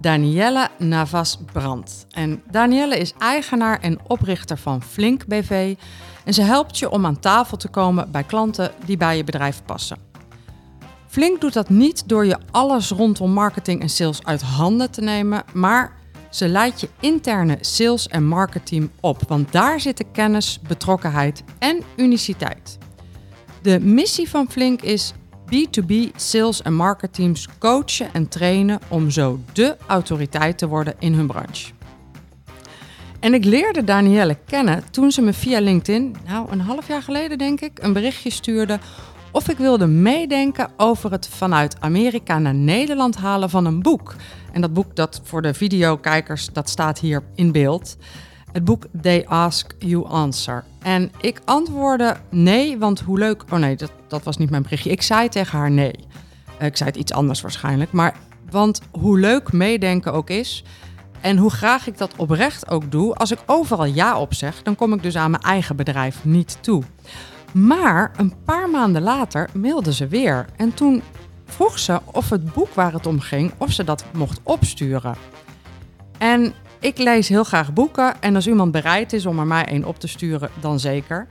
Danielle Navas-Brandt. En Danielle is eigenaar en oprichter van Flink BV. En ze helpt je om aan tafel te komen bij klanten die bij je bedrijf passen. Flink doet dat niet door je alles rondom marketing en sales uit handen te nemen, maar ze leidt je interne sales- en marketing op, want daar zitten kennis, betrokkenheid en uniciteit. De missie van Flink is B2B sales- en marketingteams coachen en trainen om zo de autoriteit te worden in hun branche. En ik leerde Danielle kennen toen ze me via LinkedIn, nou een half jaar geleden denk ik, een berichtje stuurde of ik wilde meedenken over het vanuit Amerika naar Nederland halen van een boek. En dat boek dat voor de videokijkers, dat staat hier in beeld. Het boek They Ask You Answer. En ik antwoordde nee, want hoe leuk... Oh nee, dat, dat was niet mijn berichtje. Ik zei tegen haar nee. Eh, ik zei het iets anders waarschijnlijk. Maar want hoe leuk meedenken ook is... en hoe graag ik dat oprecht ook doe... als ik overal ja op zeg... dan kom ik dus aan mijn eigen bedrijf niet toe. Maar een paar maanden later mailde ze weer. En toen vroeg ze of het boek waar het om ging... of ze dat mocht opsturen. En ik lees heel graag boeken en als iemand bereid is om er mij een op te sturen, dan zeker.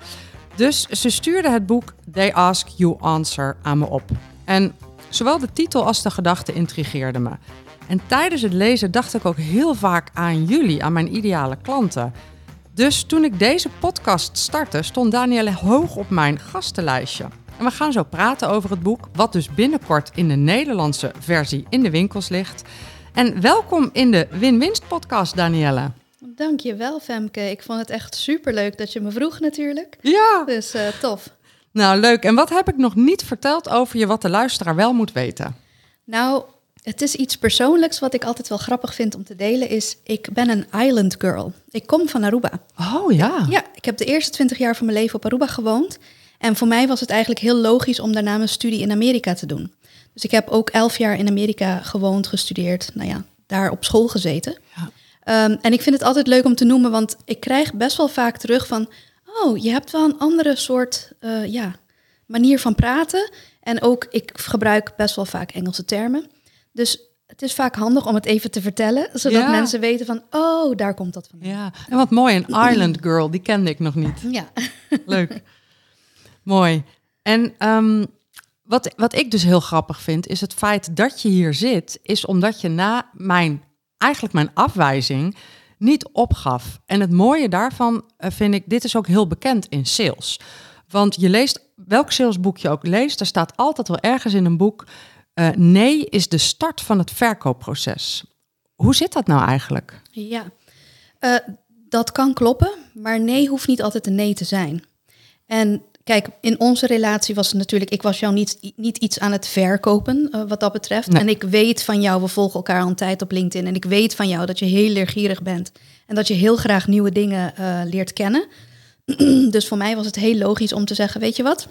Dus ze stuurde het boek They Ask You Answer aan me op. En zowel de titel als de gedachte intrigeerden me. En tijdens het lezen dacht ik ook heel vaak aan jullie, aan mijn ideale klanten. Dus toen ik deze podcast startte, stond Danielle hoog op mijn gastenlijstje. En we gaan zo praten over het boek, wat dus binnenkort in de Nederlandse versie in de winkels ligt. En welkom in de Win-Winst podcast, Danielle. Dankjewel, Femke. Ik vond het echt superleuk dat je me vroeg natuurlijk. Ja. Dus uh, tof. Nou, leuk. En wat heb ik nog niet verteld over je wat de luisteraar wel moet weten? Nou, het is iets persoonlijks wat ik altijd wel grappig vind om te delen, is ik ben een island girl. Ik kom van Aruba. Oh ja? Ja, ik heb de eerste twintig jaar van mijn leven op Aruba gewoond. En voor mij was het eigenlijk heel logisch om daarna mijn studie in Amerika te doen. Dus ik heb ook elf jaar in Amerika gewoond, gestudeerd. Nou ja, daar op school gezeten. Ja. Um, en ik vind het altijd leuk om te noemen, want ik krijg best wel vaak terug van... oh, je hebt wel een andere soort uh, ja, manier van praten. En ook, ik gebruik best wel vaak Engelse termen. Dus het is vaak handig om het even te vertellen, zodat ja. mensen weten van, oh, daar komt dat van. Ja, en wat mooi, een island girl, die kende ik nog niet. Ja. Leuk. mooi. En um, wat, wat ik dus heel grappig vind, is het feit dat je hier zit, is omdat je na mijn, eigenlijk mijn afwijzing niet opgaf. En het mooie daarvan uh, vind ik, dit is ook heel bekend in sales. Want je leest, welk salesboek je ook leest, daar staat altijd wel ergens in een boek, uh, nee is de start van het verkoopproces. Hoe zit dat nou eigenlijk? Ja, uh, dat kan kloppen, maar nee hoeft niet altijd een nee te zijn. En Kijk, in onze relatie was het natuurlijk, ik was jou niet, niet iets aan het verkopen uh, wat dat betreft. En ik weet van jou, we volgen elkaar al een tijd op LinkedIn. En ik weet van jou dat je heel leergierig bent. En dat je heel graag nieuwe dingen uh, leert kennen. dus voor mij was het heel logisch om te zeggen, weet je wat?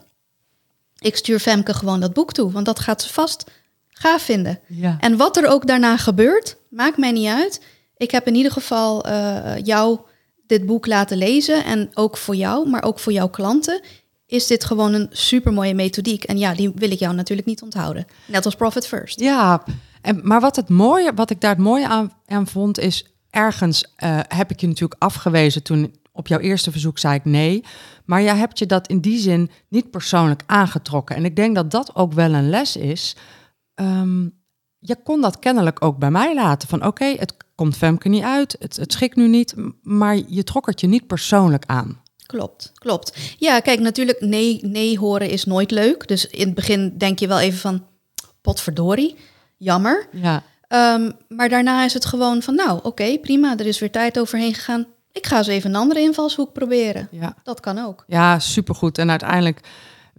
Ik stuur Femke gewoon dat boek toe, want dat gaat ze vast gaaf vinden. Ja. En wat er ook daarna gebeurt, maakt mij niet uit. Ik heb in ieder geval uh, jou dit boek laten lezen. En ook voor jou, maar ook voor jouw klanten is dit gewoon een supermooie methodiek. En ja, die wil ik jou natuurlijk niet onthouden. Net als Profit First. Ja, en, maar wat, het mooie, wat ik daar het mooie aan, vond, is ergens uh, heb ik je natuurlijk afgewezen toen op jouw eerste verzoek zei ik nee. Maar jij hebt je dat in die zin niet persoonlijk aangetrokken. En ik denk dat dat ook wel een les is. Um, je kon dat kennelijk ook bij mij laten. Van oké, het komt Femke niet uit, het, het schikt nu niet. Maar je trok het je niet persoonlijk aan. Klopt, klopt. Ja, kijk, natuurlijk nee, nee horen is nooit leuk. Dus in het begin denk je wel even van, potverdorie, jammer. Ja. Um, maar daarna is het gewoon van, nou, oké, okay, prima, er is weer tijd overheen gegaan. Ik ga eens even een andere invalshoek proberen. Ja. Dat kan ook. Ja, supergoed. En uiteindelijk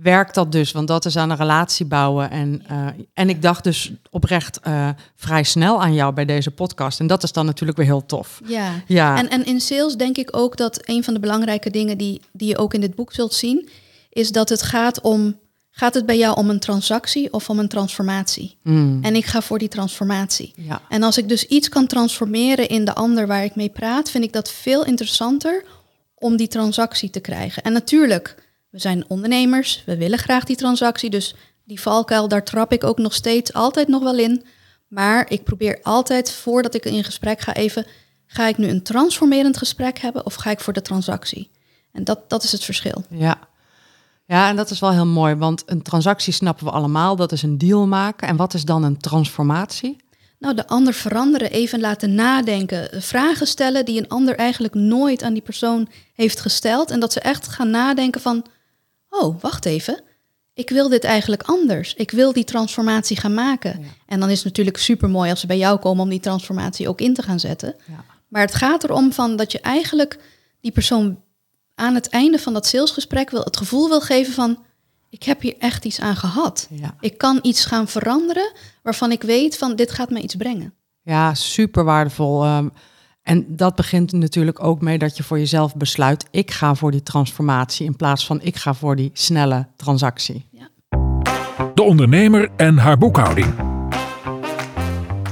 werkt dat dus? Want dat is aan een relatie bouwen. En, uh, en ik dacht dus oprecht uh, vrij snel aan jou bij deze podcast. En dat is dan natuurlijk weer heel tof. Ja, ja. En, en in sales denk ik ook dat een van de belangrijke dingen die, die je ook in dit boek zult zien, is dat het gaat om Gaat het bij jou om een transactie of om een transformatie? Mm. En ik ga voor die transformatie. Ja. En als ik dus iets kan transformeren in de ander waar ik mee praat, vind ik dat veel interessanter om die transactie te krijgen. En natuurlijk, we zijn ondernemers, we willen graag die transactie, dus die valkuil, daar trap ik ook nog steeds altijd nog wel in. Maar ik probeer altijd, voordat ik in gesprek ga, even, ga ik nu een transformerend gesprek hebben of ga ik voor de transactie? En dat, dat is het verschil. Ja, ja, en dat is wel heel mooi, want een transactie snappen we allemaal, dat is een deal maken. En wat is dan een transformatie? Nou, de ander veranderen, even laten nadenken, vragen stellen die een ander eigenlijk nooit aan die persoon heeft gesteld. En dat ze echt gaan nadenken van, oh, wacht even, ik wil dit eigenlijk anders. Ik wil die transformatie gaan maken. En dan is het natuurlijk super mooi als ze bij jou komen om die transformatie ook in te gaan zetten. Ja. Maar het gaat erom van dat je eigenlijk die persoon aan het einde van dat salesgesprek wil, het gevoel wil geven van, ik heb hier echt iets aan gehad. Ja. Ik kan iets gaan veranderen waarvan ik weet van, dit gaat mij iets brengen. Ja, super waardevol. Um, en dat begint natuurlijk ook mee dat je voor jezelf besluit, ik ga voor die transformatie in plaats van ik ga voor die snelle transactie. Ja. De ondernemer en haar boekhouding.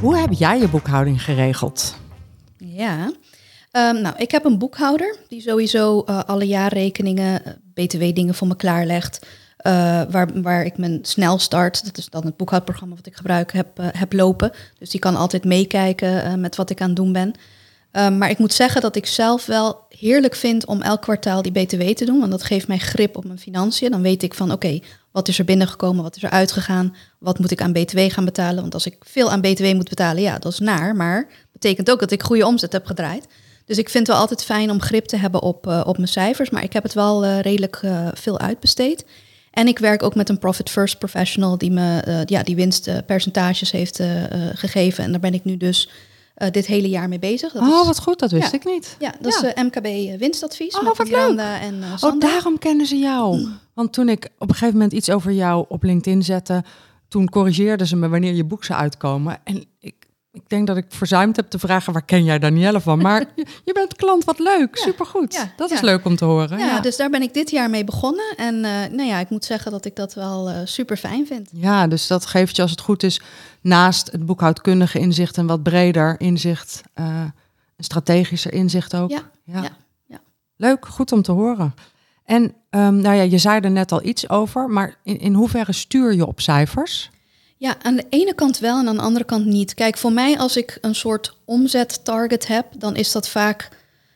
Hoe heb jij je boekhouding geregeld? Ja, Um, nou, ik heb een boekhouder die sowieso uh, alle jaarrekeningen, uh, btw-dingen voor me klaarlegt. Uh, waar, waar ik mijn snelstart, dat is dan het boekhoudprogramma wat ik gebruik, heb, heb lopen. Dus die kan altijd meekijken met wat ik aan het doen ben. Um, maar ik moet zeggen dat ik zelf wel heerlijk vind om elk kwartaal die btw te doen. Want dat geeft mij grip op mijn financiën. Dan weet ik van oké, wat is er binnengekomen, wat is er uitgegaan, wat moet ik aan btw gaan betalen. Want als ik veel aan btw moet betalen, ja, dat is naar. Maar betekent ook dat ik goede omzet heb gedraaid. Dus ik vind het wel altijd fijn om grip te hebben op, uh, op mijn cijfers, maar ik heb het wel uh, redelijk uh, veel uitbesteed. En ik werk ook met een profit first professional die me ja, die winstpercentages heeft gegeven. En daar ben ik nu dus dit hele jaar mee bezig. Dat oh, is, wat goed, dat wist ja, ik niet. Ja, dat ja. is MKB winstadvies oh, met wat leuk. en Oh, daarom kennen ze jou. Mm. Want toen ik op een gegeven moment iets over jou op LinkedIn zette, toen corrigeerden ze me wanneer je boek zou uitkomen. En ik, ik denk dat ik verzuimd heb te vragen, waar ken jij Danielle van? Maar je, bent klant, wat leuk, supergoed. Ja, dat is leuk om te horen. Ja, dus daar ben ik dit jaar mee begonnen. En uh, nou ja, ik moet zeggen dat ik dat wel uh, super fijn vind. Ja, dus dat geeft je als het goed is, naast het boekhoudkundige inzicht, een wat breder inzicht, uh, een strategischer inzicht ook. Ja, ja. ja. Leuk, goed om te horen. En um, nou ja, je zei er net al iets over, maar in, in hoeverre stuur je op cijfers? Ja, aan de ene kant wel en aan de andere kant niet. Kijk, voor mij als ik een soort omzettarget heb, dan is dat vaak,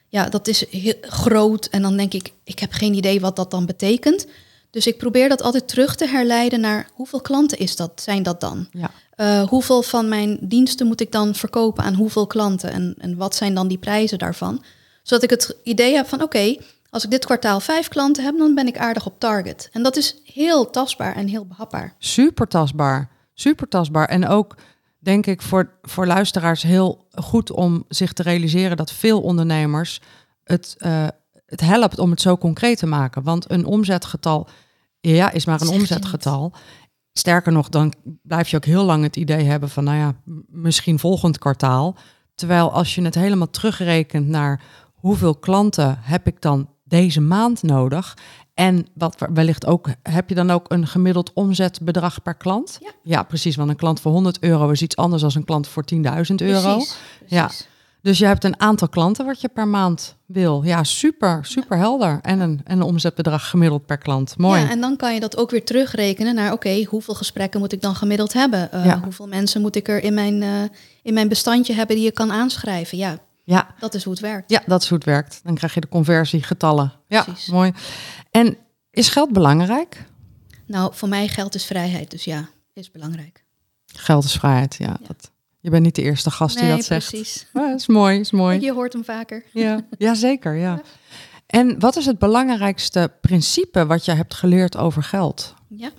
ja, dat is heel groot. En dan denk ik, ik heb geen idee wat dat dan betekent. Dus ik probeer dat altijd terug te herleiden naar hoeveel klanten is dat, zijn dat dan? Ja. Uh, hoeveel van mijn diensten moet ik dan verkopen aan hoeveel klanten? En, en wat zijn dan die prijzen daarvan? Zodat ik het idee heb van oké, okay, als ik dit kwartaal vijf klanten heb, dan ben ik aardig op target. En dat is heel tastbaar en heel behapbaar. Super tastbaar super tastbaar. En ook denk ik voor, voor luisteraars heel goed om zich te realiseren dat veel ondernemers het, uh, het helpt om het zo concreet te maken. Want een omzetgetal ja, is maar een omzetgetal. Sterker nog, dan blijf je ook heel lang het idee hebben van, nou ja, misschien volgend kwartaal. Terwijl als je het helemaal terugrekent naar hoeveel klanten heb ik dan deze maand nodig en wat wellicht ook, heb je dan ook een gemiddeld omzetbedrag per klant? Ja, ja precies. Want een klant voor 100 euro is iets anders dan een klant voor 10.000 euro. Precies, Ja. Dus je hebt een aantal klanten wat je per maand wil. Ja, super, super ja. helder. En een, en een omzetbedrag gemiddeld per klant. Mooi. Ja, en dan kan je dat ook weer terugrekenen naar... oké, hoeveel gesprekken moet ik dan gemiddeld hebben? Uh, ja. Hoeveel mensen moet ik er in mijn, uh, in mijn bestandje hebben die je kan aanschrijven? Ja, ja. Dat is hoe het werkt. Ja, dat is hoe het werkt. Dan krijg je de conversiegetallen. Ja, Precies. mooi. En is geld belangrijk? Nou, voor mij geld is vrijheid, dus ja, is belangrijk. Geld is vrijheid, ja. ja. Dat, je bent niet de eerste gast nee, die dat zegt. precies. Ja, is mooi, is mooi. Je hoort hem vaker. Ja, ja zeker, ja. En wat is het belangrijkste principe wat je hebt geleerd over geld? Ja,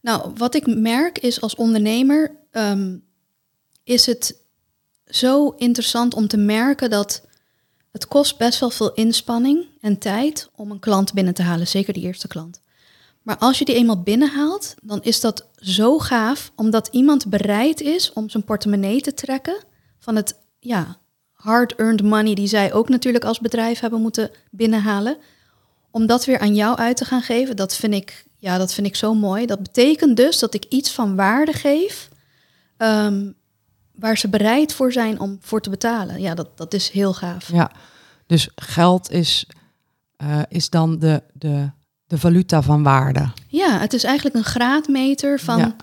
nou, wat ik merk is als ondernemer, um, is het zo interessant om te merken dat het kost best wel veel inspanning en tijd om een klant binnen te halen, zeker de eerste klant. Maar als je die eenmaal binnenhaalt, dan is dat zo gaaf, omdat iemand bereid is om zijn portemonnee te trekken van het ja, hard-earned money die zij ook natuurlijk als bedrijf hebben moeten binnenhalen, om dat weer aan jou uit te gaan geven. Dat vind ik, ja, dat vind ik zo mooi. Dat betekent dus dat ik iets van waarde geef. ehm, waar ze bereid voor zijn om voor te betalen. Ja, dat, dat is heel gaaf. Ja, dus geld is, eh, is dan de, de, de valuta van waarde. Ja, het is eigenlijk een graadmeter van Ja.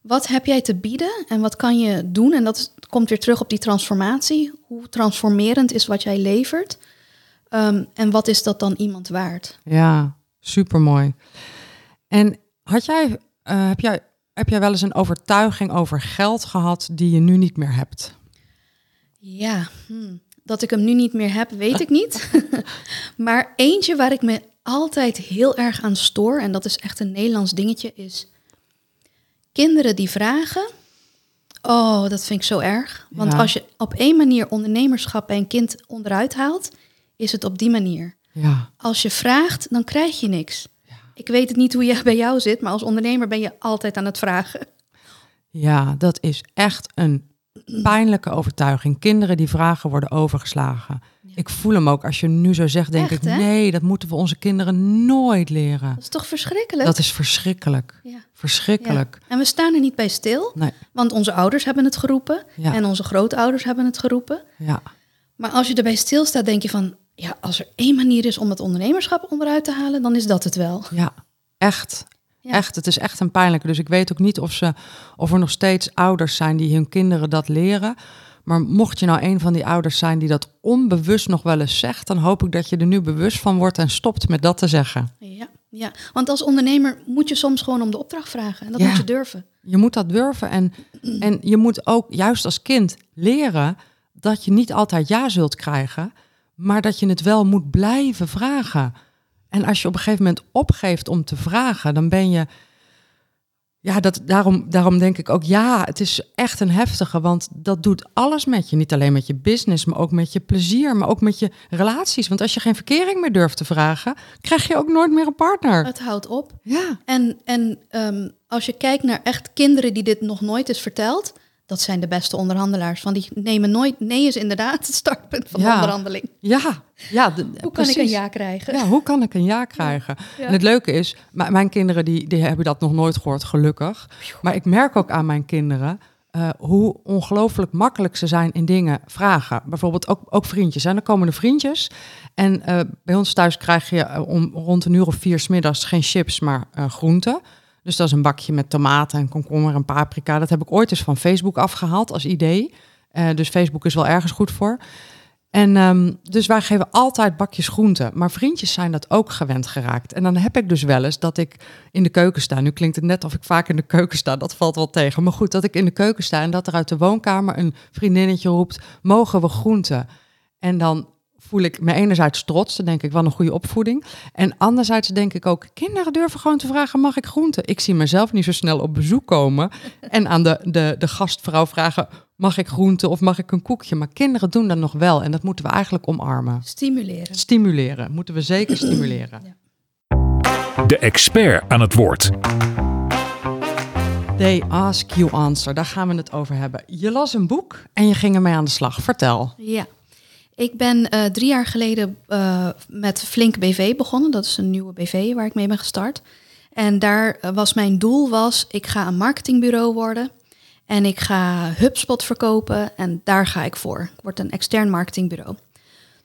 wat heb jij te bieden en wat kan je doen. En dat komt weer terug op die transformatie. Hoe transformerend is wat jij levert? Ehm, en wat is dat dan iemand waard? Ja, supermooi. En had jij, eh, heb, jij, heb jij wel eens een overtuiging over geld gehad die je nu niet meer hebt? Ja, hmm, dat ik hem nu niet meer heb, weet ik niet. maar eentje waar ik me altijd heel erg aan stoor, en dat is echt een Nederlands dingetje, is kinderen die vragen. Oh, dat vind ik zo erg. Want Ja. als je op één manier ondernemerschap bij een kind onderuit haalt, is het op die manier. Ja, Als je vraagt, dan krijg je niks. Ik weet het niet hoe je bij jou zit, maar als ondernemer ben je altijd aan het vragen. ja, dat is echt een pijnlijke overtuiging. Kinderen die vragen worden overgeslagen. Ik voel hem ook. Als je nu zo zegt, denk Echt, ik, hè? nee, dat moeten we onze kinderen nooit leren. Dat is toch verschrikkelijk? Dat is verschrikkelijk. Ja. Verschrikkelijk. Ja. En we staan er niet bij stil, Nee, want onze ouders hebben het geroepen en onze grootouders hebben het geroepen. ja. Maar als je erbij stilstaat, denk je van, ja, als er één manier is om het ondernemerschap onderuit te halen, dan is dat het wel. Ja, echt. Ja. Echt, het is echt een pijnlijke. Dus ik weet ook niet of, ze, of er nog steeds ouders zijn die hun kinderen dat leren. Maar mocht je nou een van die ouders zijn die dat onbewust nog wel eens zegt, dan hoop ik dat je er nu bewust van wordt en stopt met dat te zeggen. Ja, ja. want als ondernemer moet je soms gewoon om de opdracht vragen en dat Ja. moet je durven. Je moet dat durven en, en je moet ook juist als kind leren dat je niet altijd ja zult krijgen, maar dat je het wel moet blijven vragen. En als je op een gegeven moment opgeeft om te vragen, dan ben je. Ja, dat, daarom, daarom denk ik ook, ja, het is echt een heftige, want dat doet alles met je. Niet alleen met je business, maar ook met je plezier, maar ook met je relaties. Want als je geen verkering meer durft te vragen, krijg je ook nooit meer een partner. Het houdt op. Ja, En, en ehm, als je kijkt naar echt kinderen die dit nog nooit is verteld, dat zijn de beste onderhandelaars. Want die nemen nooit, nee is inderdaad het startpunt van de Ja. onderhandeling. ja, ja. de- Hoe kan ik een ja krijgen? Ja, hoe kan ik een ja krijgen? Ja. En het leuke is, mijn kinderen die, die hebben dat nog nooit gehoord, gelukkig. Maar ik merk ook aan mijn kinderen eh, hoe ongelooflijk makkelijk ze zijn in dingen vragen. Bijvoorbeeld ook, ook vriendjes. En dan komen de vriendjes. En eh, bij ons thuis krijg je eh, om rond een uur of vier 's middags geen chips, maar groenten. Dus dat is een bakje met tomaten en komkommer en paprika. Dat heb ik ooit eens van Facebook afgehaald als idee. Eh, dus Facebook is wel ergens goed voor. En ehm, dus wij geven altijd bakjes groenten. Maar vriendjes zijn dat ook gewend geraakt. En dan heb ik dus wel eens dat ik in de keuken sta. Nu klinkt het net of ik vaak in de keuken sta. Dat valt wel tegen. Maar goed, dat ik in de keuken sta en dat er uit de woonkamer een vriendinnetje roept: mogen we groenten? En dan voel ik me enerzijds trots. Dan denk ik, wat een goede opvoeding. En anderzijds denk ik ook, kinderen durven gewoon te vragen, mag ik groenten? Ik zie mezelf niet zo snel op bezoek komen. En aan de, de, de gastvrouw vragen, mag ik groenten of mag ik een koekje? Maar kinderen doen dat nog wel. En dat moeten we eigenlijk omarmen. Stimuleren. Stimuleren, moeten we zeker stimuleren. De expert aan het woord. They ask you answer, daar gaan we het over hebben. Je las een boek en je ging ermee aan de slag. Vertel. Ja. Ik ben eh, drie jaar geleden eh, met Flink BV begonnen. Dat is een nieuwe BV waar ik mee ben gestart. En daar eh, was mijn doel was, ik ga een marketingbureau worden. En ik ga HubSpot verkopen en daar ga ik voor. Ik word een extern marketingbureau.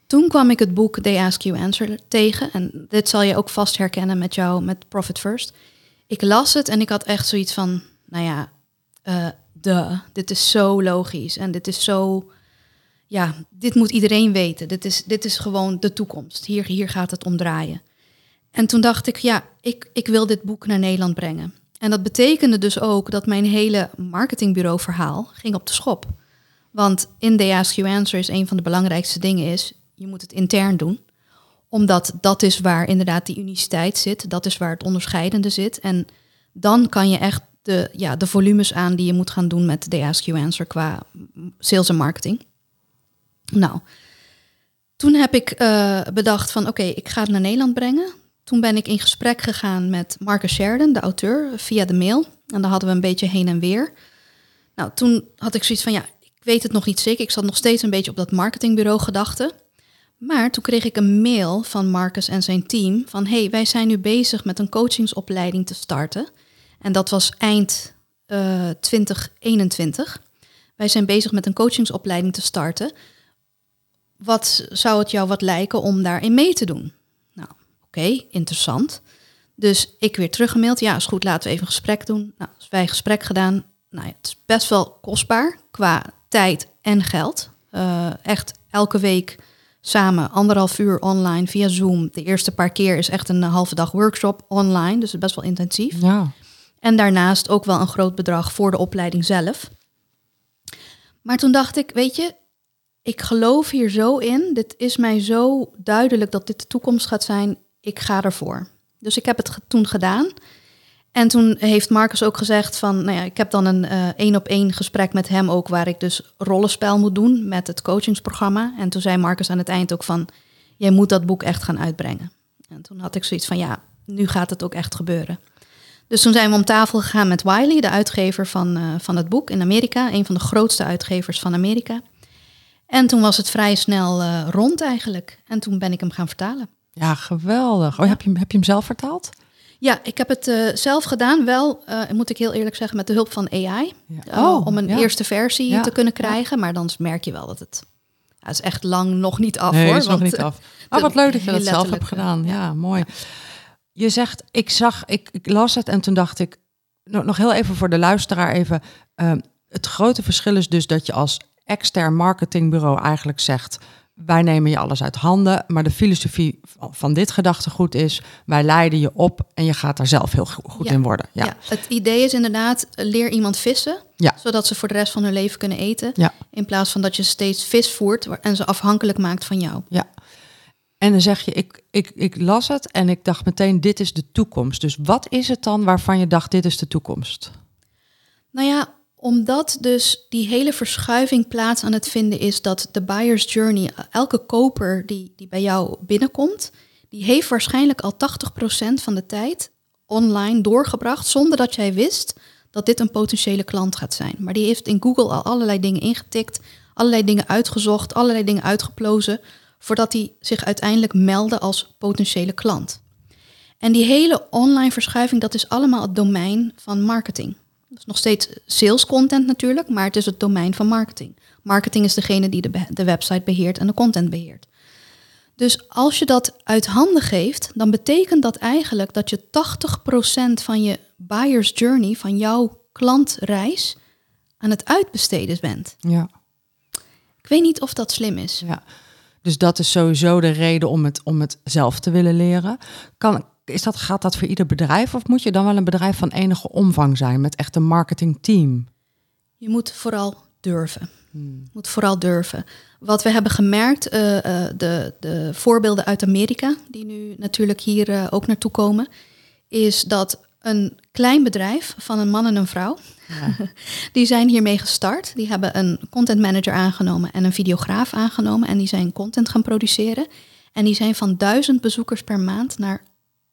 Toen kwam ik het boek They Ask You Answer tegen. En dit zal je ook vast herkennen met jou, met Profit First. Ik las het en ik had echt zoiets van, nou ja, de, dit is zo logisch en dit is zo ja, dit moet iedereen weten. Dit is, dit is gewoon de toekomst. Hier, hier gaat het om draaien. En toen dacht ik, ja, ik, ik wil dit boek naar Nederland brengen. En dat betekende dus ook dat mijn hele marketingbureau verhaal ging op de schop. Want in The Ask You Answer is een van de belangrijkste dingen is, je moet het intern doen. Omdat dat is waar inderdaad die uniciteit zit. Dat is waar het onderscheidende zit. En dan kan je echt de, ja, de volumes aan die je moet gaan doen met The Ask You Answer qua sales en marketing. Nou, toen heb ik eh, bedacht van oké, ik ga het naar Nederland brengen. toen ben ik in gesprek gegaan met Marcus Sheridan, de auteur, via de mail. En daar hadden we een beetje heen en weer. Nou, toen had ik zoiets van, ja, ik weet het nog niet zeker. Ik zat nog steeds een beetje op dat marketingbureau gedachte. Maar toen kreeg ik een mail van Marcus en zijn team van, hey, wij zijn nu bezig met een coachingsopleiding te starten. En dat was eind uh, 2021. Wij zijn bezig met een coachingsopleiding te starten. Wat zou het jou wat lijken om daarin mee te doen? Nou, oké, interessant. Dus ik weer teruggemaild. Ja, is goed, laten we even een gesprek doen. Nou, dus wij gesprek gedaan. Nou ja, het is best wel kostbaar qua tijd en geld. Uh, echt elke week samen anderhalf uur online via Zoom. De eerste paar keer is echt een halve dag workshop online, dus best wel intensief. Ja. En daarnaast ook wel een groot bedrag voor de opleiding zelf. Maar toen dacht ik, weet je, ik geloof hier zo in. Dit is mij zo duidelijk dat dit de toekomst gaat zijn. Ik ga ervoor. Dus ik heb het toen gedaan. En toen heeft Marcus ook gezegd van, nou ja, ik heb dan een één op één gesprek met hem ook, waar ik dus rollenspel moet doen met het coachingsprogramma. En toen zei Marcus aan het eind ook van, jij moet dat boek echt gaan uitbrengen. En toen had ik zoiets van, ja, nu gaat het ook echt gebeuren. Dus toen zijn we om tafel gegaan met Wiley, de uitgever van, uh, van het boek in Amerika, een van de grootste uitgevers van Amerika. En toen was het vrij snel uh, rond eigenlijk. En toen ben ik hem gaan vertalen. Ja, geweldig. Oh, heb, je, heb je hem zelf vertaald? Ja, ik heb het uh, zelf gedaan, wel, moet ik heel eerlijk zeggen, met de hulp van AI. Ja. Oh, om een ja. eerste versie Ja. te kunnen krijgen. Maar dan merk je wel dat het, het is echt lang nog niet af Nee, hoor. is nog niet eh, af. Oh, wat leuk dat je dat zelf hebt gedaan. ja. Mooi. Je zegt, ik zag, ik, ik las het en toen dacht ik, nog, nog heel even voor de luisteraar even. ehm, het grote verschil is dus dat je als extern marketingbureau eigenlijk zegt, wij nemen je alles uit handen, maar de filosofie van, dit gedachtegoed is, wij leiden je op en je gaat daar zelf heel go- goed Ja. in worden. Ja. Ja. het idee is inderdaad, leer iemand vissen, Ja. zodat ze voor de rest van hun leven kunnen eten. Ja. In plaats van dat je steeds vis voert en ze afhankelijk maakt van jou. Ja. En dan zeg je, ik, ik, ik las het en ik dacht meteen, dit is de toekomst. Dus wat is het dan waarvan je dacht, dit is de toekomst? Nou ja, omdat dus die hele verschuiving plaats aan het vinden is dat de buyer's journey, elke koper die, die bij jou binnenkomt, die heeft waarschijnlijk al 80% van de tijd online doorgebracht zonder dat jij wist dat dit een potentiële klant gaat zijn. Maar die heeft in Google al allerlei dingen ingetikt, allerlei dingen uitgezocht, allerlei dingen uitgeplozen, voordat hij zich uiteindelijk meldde als potentiële klant. En die hele online verschuiving, dat is allemaal het domein van marketing. Is nog steeds sales content natuurlijk, maar het is het domein van marketing. Marketing is degene die de, de website beheert en de content beheert. Dus als je dat uit handen geeft, dan betekent dat eigenlijk dat je 80% van je buyer's journey, van jouw klantreis, aan het uitbesteden bent. Ja. Ik weet niet of dat slim is. Ja, dus dat is sowieso de reden om het, om het zelf te willen leren. Kan, is dat, gaat dat voor ieder bedrijf of moet je dan wel een bedrijf van enige omvang zijn met echt een marketingteam? Je moet vooral durven. Je moet vooral durven. Wat we hebben gemerkt, eh, eh, de, de voorbeelden uit Amerika, die nu natuurlijk hier eh, ook naartoe komen, is dat een klein bedrijf van een man en een vrouw, die zijn hiermee gestart. Die hebben een content manager aangenomen en een videograaf aangenomen en die zijn content gaan produceren. En die zijn van duizend bezoekers per maand naar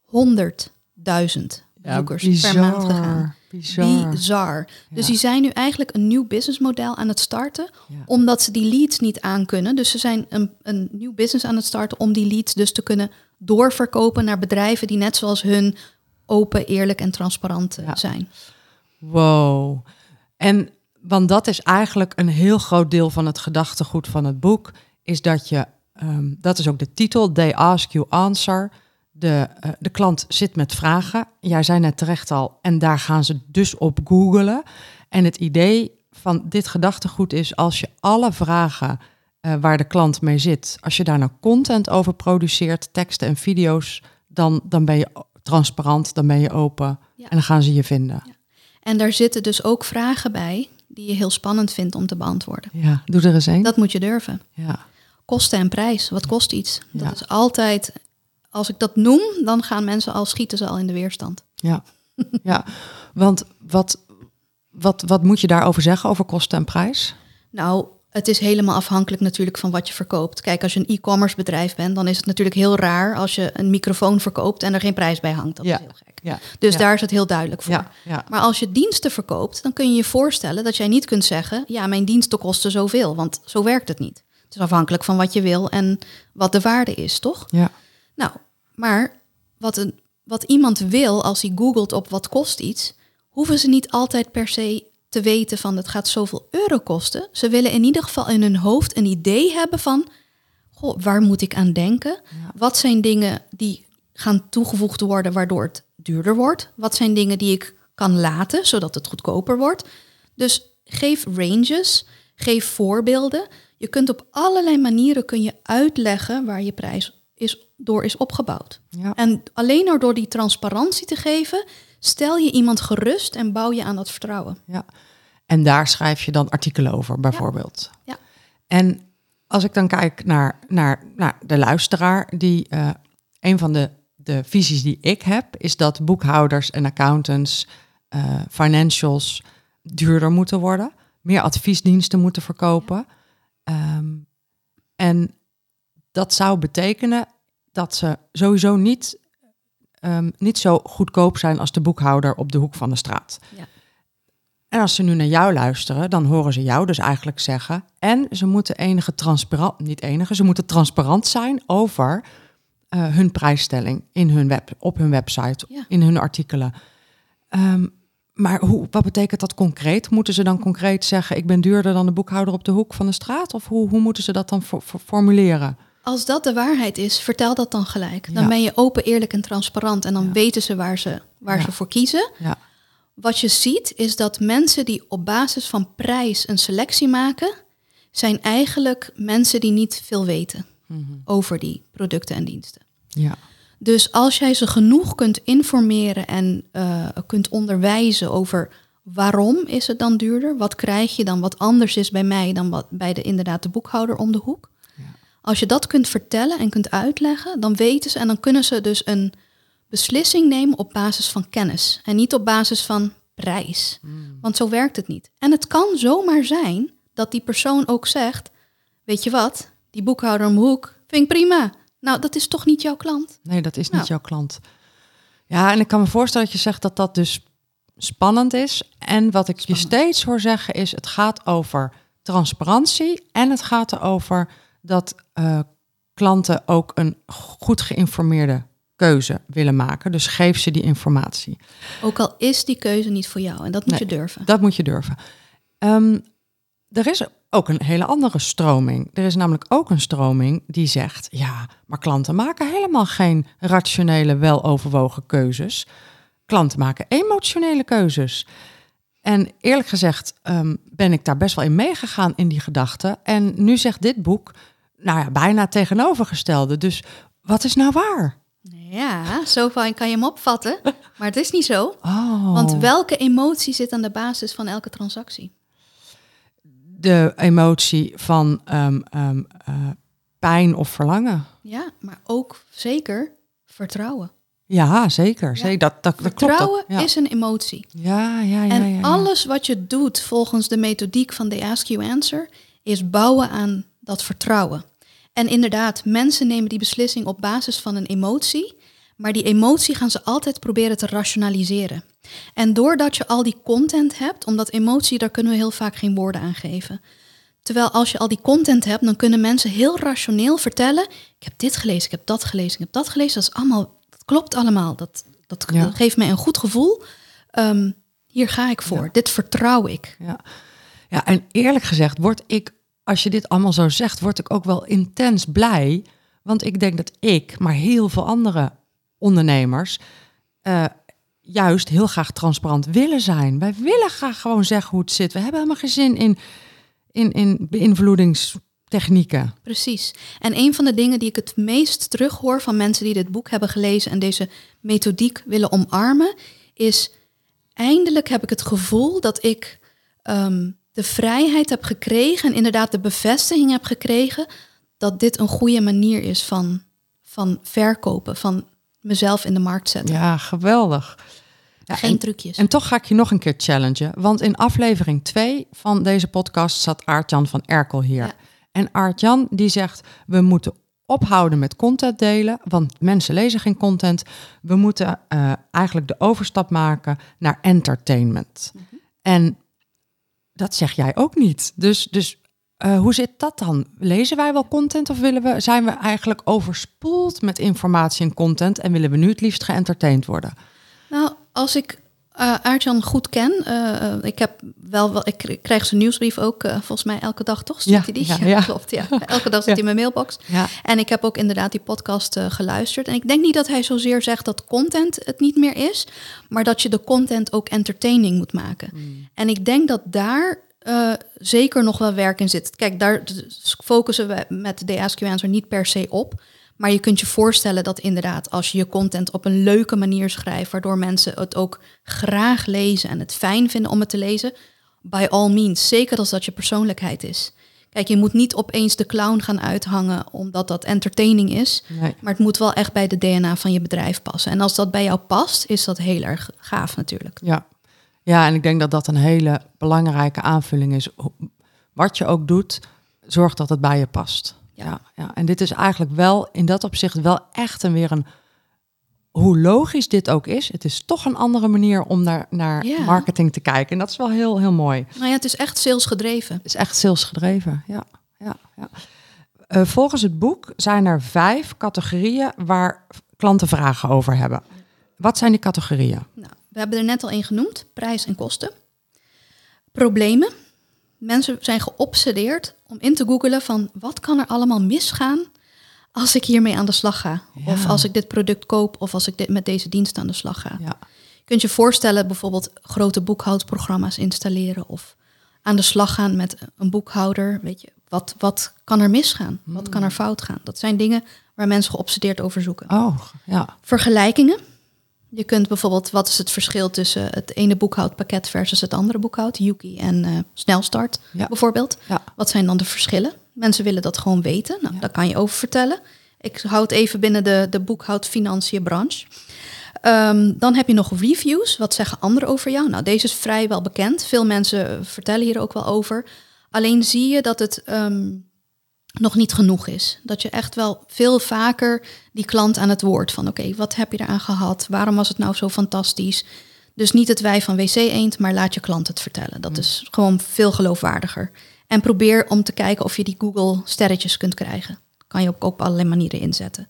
honderdduizend bezoekers per maand gegaan. Bizar. Bizar. Dus Ja. die zijn nu eigenlijk een nieuw businessmodel aan het starten, Ja. omdat ze die leads niet aankunnen. Dus ze zijn een, een nieuw business aan het starten om die leads dus te kunnen doorverkopen naar bedrijven die net zoals hun open, eerlijk en transparant eh, zijn. Wow. En want dat is eigenlijk een heel groot deel van het gedachtegoed van het boek, is dat je, ehm, dat is ook de titel, They Ask You Answer. De, eh, de klant zit met vragen. Jij zei net terecht al, en daar gaan ze dus op googelen. En het idee van dit gedachtegoed is, als je alle vragen eh, waar de klant mee zit, als je daar nou content over produceert, teksten en video's, dan, dan ben je transparant, dan ben je open Ja. en dan gaan ze je vinden. En daar zitten dus ook vragen bij die je heel spannend vindt om te beantwoorden. Ja, doe er eens een. Dat moet je durven. Ja, Kosten en prijs. Wat kost iets? Dat Ja. is altijd, als ik dat noem, dan gaan mensen al schieten ze al in de weerstand. ja, ja. Want wat, wat, wat moet je daarover zeggen, over kosten en prijs? Nou, het is helemaal afhankelijk natuurlijk van wat je verkoopt. Kijk, als je een e-commerce bedrijf bent, dan is het natuurlijk heel raar als je een microfoon verkoopt en er geen prijs bij hangt. Dat Ja. is heel gek. Ja. Dus ja. daar is het heel duidelijk voor. Ja, ja. Maar als je diensten verkoopt, dan kun je je voorstellen dat jij niet kunt zeggen: ja, mijn diensten kosten zoveel, want zo werkt het niet. Het is afhankelijk van wat je wil en wat de waarde is, toch? ja. Nou, maar wat, een, wat iemand wil als hij googelt op wat kost iets, hoeven ze niet altijd per se te weten van het gaat zoveel euro kosten. Ze willen in ieder geval in hun hoofd een idee hebben van, goh, waar moet ik aan denken? Wat zijn dingen die gaan toegevoegd worden waardoor het duurder wordt? Wat zijn dingen die ik kan laten zodat het goedkoper wordt? Dus geef ranges, geef voorbeelden. Je kunt op allerlei manieren kun je uitleggen waar je prijs is, door is opgebouwd. Ja. En alleen door, door die transparantie te geven, stel je iemand gerust en bouw je aan dat vertrouwen. Ja. En daar schrijf je dan artikelen over, bijvoorbeeld. Ja. En als ik dan kijk naar, naar, naar de luisteraar, die eh, een van de, de visies die ik heb, is dat boekhouders en accountants, eh, financials duurder moeten worden, meer adviesdiensten moeten verkopen. Ehm, en dat zou betekenen dat ze sowieso niet, ehm, niet zo goedkoop zijn als de boekhouder op de hoek van de straat. Ja. En als ze nu naar jou luisteren, dan horen ze jou dus eigenlijk zeggen. En ze moeten enige transparant, niet enige, ze moeten transparant zijn over eh, hun prijsstelling in hun web, op hun website, Ja. in hun artikelen. Ehm, maar hoe, wat betekent dat concreet? Moeten ze dan concreet zeggen: ik ben duurder dan de boekhouder op de hoek van de straat? Of hoe, hoe moeten ze dat dan for- for- formuleren? Als dat de waarheid is, vertel dat dan gelijk. Dan Ja. ben je open, eerlijk en transparant en dan Ja. weten ze waar, ze, waar Ja. ze voor kiezen. Ja, Wat je ziet is dat mensen die op basis van prijs een selectie maken, zijn eigenlijk mensen die niet veel weten over die producten en diensten. ja, Dus als jij ze genoeg kunt informeren en eh, kunt onderwijzen over waarom is het dan duurder, wat krijg je dan wat anders is bij mij dan wat bij de inderdaad de boekhouder om de hoek. Als je dat kunt vertellen en kunt uitleggen, dan weten ze en dan kunnen ze dus een beslissing nemen op basis van kennis en niet op basis van prijs. Want zo werkt het niet. En het kan zomaar zijn dat die persoon ook zegt: Weet je wat, die boekhouder om de hoek vind ik prima. Nou, dat is toch niet jouw klant? nee, dat is niet Nou. jouw klant. Ja, en ik kan me voorstellen dat je zegt dat dat dus spannend is. En wat ik je steeds hoor zeggen is: het gaat over transparantie en het gaat erover dat eh, klanten ook een goed geïnformeerde keuze willen maken. Dus geef ze die informatie. Ook al is die keuze niet voor jou. En dat moet Nee, je durven. Dat moet je durven. Ehm, er is ook een hele andere stroming. Er is namelijk ook een stroming die zegt: ja, maar klanten maken helemaal geen rationele, weloverwogen keuzes. Klanten maken emotionele keuzes. En eerlijk gezegd ehm, ben ik daar best wel in meegegaan in die gedachte. En nu zegt dit boek, nou ja, bijna tegenovergestelde. Dus wat is nou waar? Ja, zo fijn kan je hem opvatten. Maar het is niet zo. Oh, Want welke emotie zit aan de basis van elke transactie? de emotie van ehm, ehm, eh, pijn of verlangen. Ja, maar ook zeker vertrouwen. Ja, zeker. zeker. Dat, dat, dat klopt. Vertrouwen. Ja. is een emotie. ja, ja, ja. en ja. alles wat je doet volgens de methodiek van de Ask You Answer is bouwen aan dat vertrouwen. En inderdaad, mensen nemen die beslissing op basis van een emotie, maar die emotie gaan ze altijd proberen te rationaliseren. En doordat je al die content hebt, omdat emotie, daar kunnen we heel vaak geen woorden aan geven. Terwijl als je al die content hebt, dan kunnen mensen heel rationeel vertellen: ik heb dit gelezen, ik heb dat gelezen, ik heb dat gelezen. Dat is allemaal, dat klopt allemaal. Dat, dat Ja. geeft mij een goed gevoel. Ehm, hier ga ik voor. Dit vertrouw ik. Ja. ja, en eerlijk gezegd word ik, als je dit allemaal zo zegt, word ik ook wel intens blij. Want ik denk dat ik, maar heel veel andere ondernemers, eh, juist heel graag transparant willen zijn. Wij willen graag gewoon zeggen hoe het zit. We hebben helemaal geen zin in, in, in beïnvloedingstechnieken. Precies. En een van de dingen die ik het meest terughoor van mensen die dit boek hebben gelezen en deze methodiek willen omarmen, is eindelijk heb ik het gevoel dat ik ehm, de vrijheid heb gekregen en inderdaad de bevestiging heb gekregen dat dit een goede manier is van, van verkopen, van mezelf in de markt zetten. Ja, geweldig. Ja, Geen en, trucjes. en toch ga ik je nog een keer challengen. Want in aflevering 2 van deze podcast zat Aart-Jan van Erkel hier. Ja. En Aart-Jan die zegt, we moeten ophouden met content delen. Want mensen lezen geen content. We moeten eh, eigenlijk de overstap maken naar entertainment. Mhm. En dat zeg jij ook niet. Dus, dus eh, hoe zit dat dan? Lezen wij wel content of willen we, zijn we eigenlijk overspoeld met informatie en content en willen we nu het liefst geëntertained worden? Nou, als ik eh Aartjan goed ken, eh, ik heb wel, wel, ik krijg zijn nieuwsbrief ook volgens mij elke dag, toch? Stuurt Ja, hij die? ja, ja. klopt. Ja. Elke dag zit hij in mijn mailbox. Ja, En ik heb ook inderdaad die podcast geluisterd. En ik denk niet dat hij zozeer zegt dat content het niet meer is, maar dat je de content ook entertaining moet maken. En ik denk dat daar zeker nog wel werk in zit. Kijk, daar focussen we met de You Answer niet per se op. Maar je kunt je voorstellen dat inderdaad, als je je content op een leuke manier schrijft, waardoor mensen het ook graag lezen en het fijn vinden om het te lezen, by all means, zeker als dat je persoonlijkheid is. Kijk, je moet niet opeens de clown gaan uithangen omdat dat entertaining is. nee. Maar het moet wel echt bij de DNA van je bedrijf passen. En als dat bij jou past, is dat heel erg gaaf natuurlijk. Ja. ja, en ik denk dat dat een hele belangrijke aanvulling is. Wat je ook doet, zorg dat het bij je past. Ja. Ja. En dit is eigenlijk wel in dat opzicht wel echt een weer een. Hoe logisch dit ook is, het is toch een andere manier om naar, naar Ja. marketing te kijken. En dat is wel heel, heel mooi. Nou ja, het is echt salesgedreven. Het is echt salesgedreven. Ja, ja, ja. Eh, volgens het boek zijn er vijf categorieën waar klanten vragen over hebben. Wat zijn die categorieën? Nou, we hebben er net al één genoemd, prijs en kosten. Problemen. Mensen zijn geobsedeerd om in te googelen van wat kan er allemaal misgaan als ik hiermee aan de slag ga. Ja. Of als ik dit product koop of als ik dit, met deze dienst aan de slag ga. Ja. Je kunt je voorstellen bijvoorbeeld grote boekhoudprogramma's installeren of aan de slag gaan met een boekhouder. Weet je, wat, wat kan er misgaan? Wat kan er fout gaan? Dat zijn dingen waar mensen geobsedeerd over zoeken. Oh, ja. Vergelijkingen. Je kunt bijvoorbeeld, wat is het verschil tussen het ene boekhoudpakket versus het andere boekhoud, Yuki en eh, Snelstart Ja. bijvoorbeeld. Ja. Wat zijn dan de verschillen? Mensen willen dat gewoon weten. Nou, daar kan je over vertellen. Ik houd even binnen de, de boekhoud-financiën branche. Ehm, dan heb je nog reviews. Wat zeggen anderen over jou? Nou, deze is vrijwel bekend. Veel mensen vertellen hier ook wel over. Alleen zie je dat het ehm, nog niet genoeg is. Dat je echt wel veel vaker die klant aan het woord van... oké, wat heb je eraan gehad? Waarom was het nou zo fantastisch? Dus niet het wij van WC Eend, maar laat je klant het vertellen. Dat is gewoon veel geloofwaardiger. En probeer om te kijken of je die Google sterretjes kunt krijgen. Kan je ook op allerlei manieren inzetten.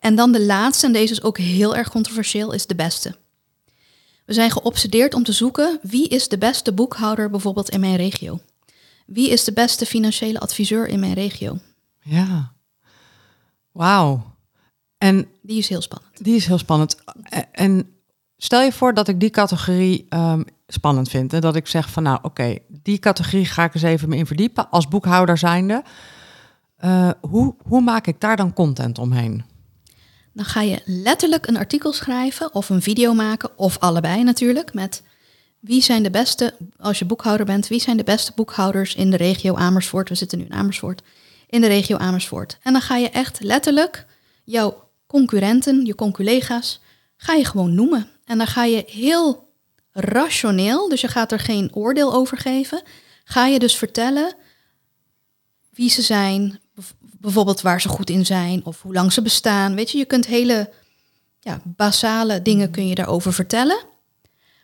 En dan de laatste, en deze is ook heel erg controversieel, is de beste. We zijn geobsedeerd om te zoeken wie is de beste boekhouder bijvoorbeeld in mijn regio. Wie is de beste financiële adviseur in mijn regio? Ja. Wauw. En Die is heel spannend. die is heel spannend. En stel je voor dat ik die categorie ehm, spannend vind. En dat ik zeg van nou oké, die categorie ga ik eens even me in verdiepen. Als boekhouder zijnde. Eh, hoe, hoe maak ik daar dan content omheen? Dan ga je letterlijk een artikel schrijven of een video maken, of allebei natuurlijk, met wie zijn de beste, als je boekhouder bent, wie zijn de beste boekhouders in de regio Amersfoort? We zitten nu in Amersfoort. In de regio Amersfoort. En dan ga je echt letterlijk jouw concurrenten, je conculega's, ga je gewoon noemen. En dan ga je heel rationeel, dus je gaat er geen oordeel over geven, ga je dus vertellen wie ze zijn, bijvoorbeeld waar ze goed in zijn of hoe lang ze bestaan. Weet je, je kunt hele ja, basale dingen kun je daarover vertellen.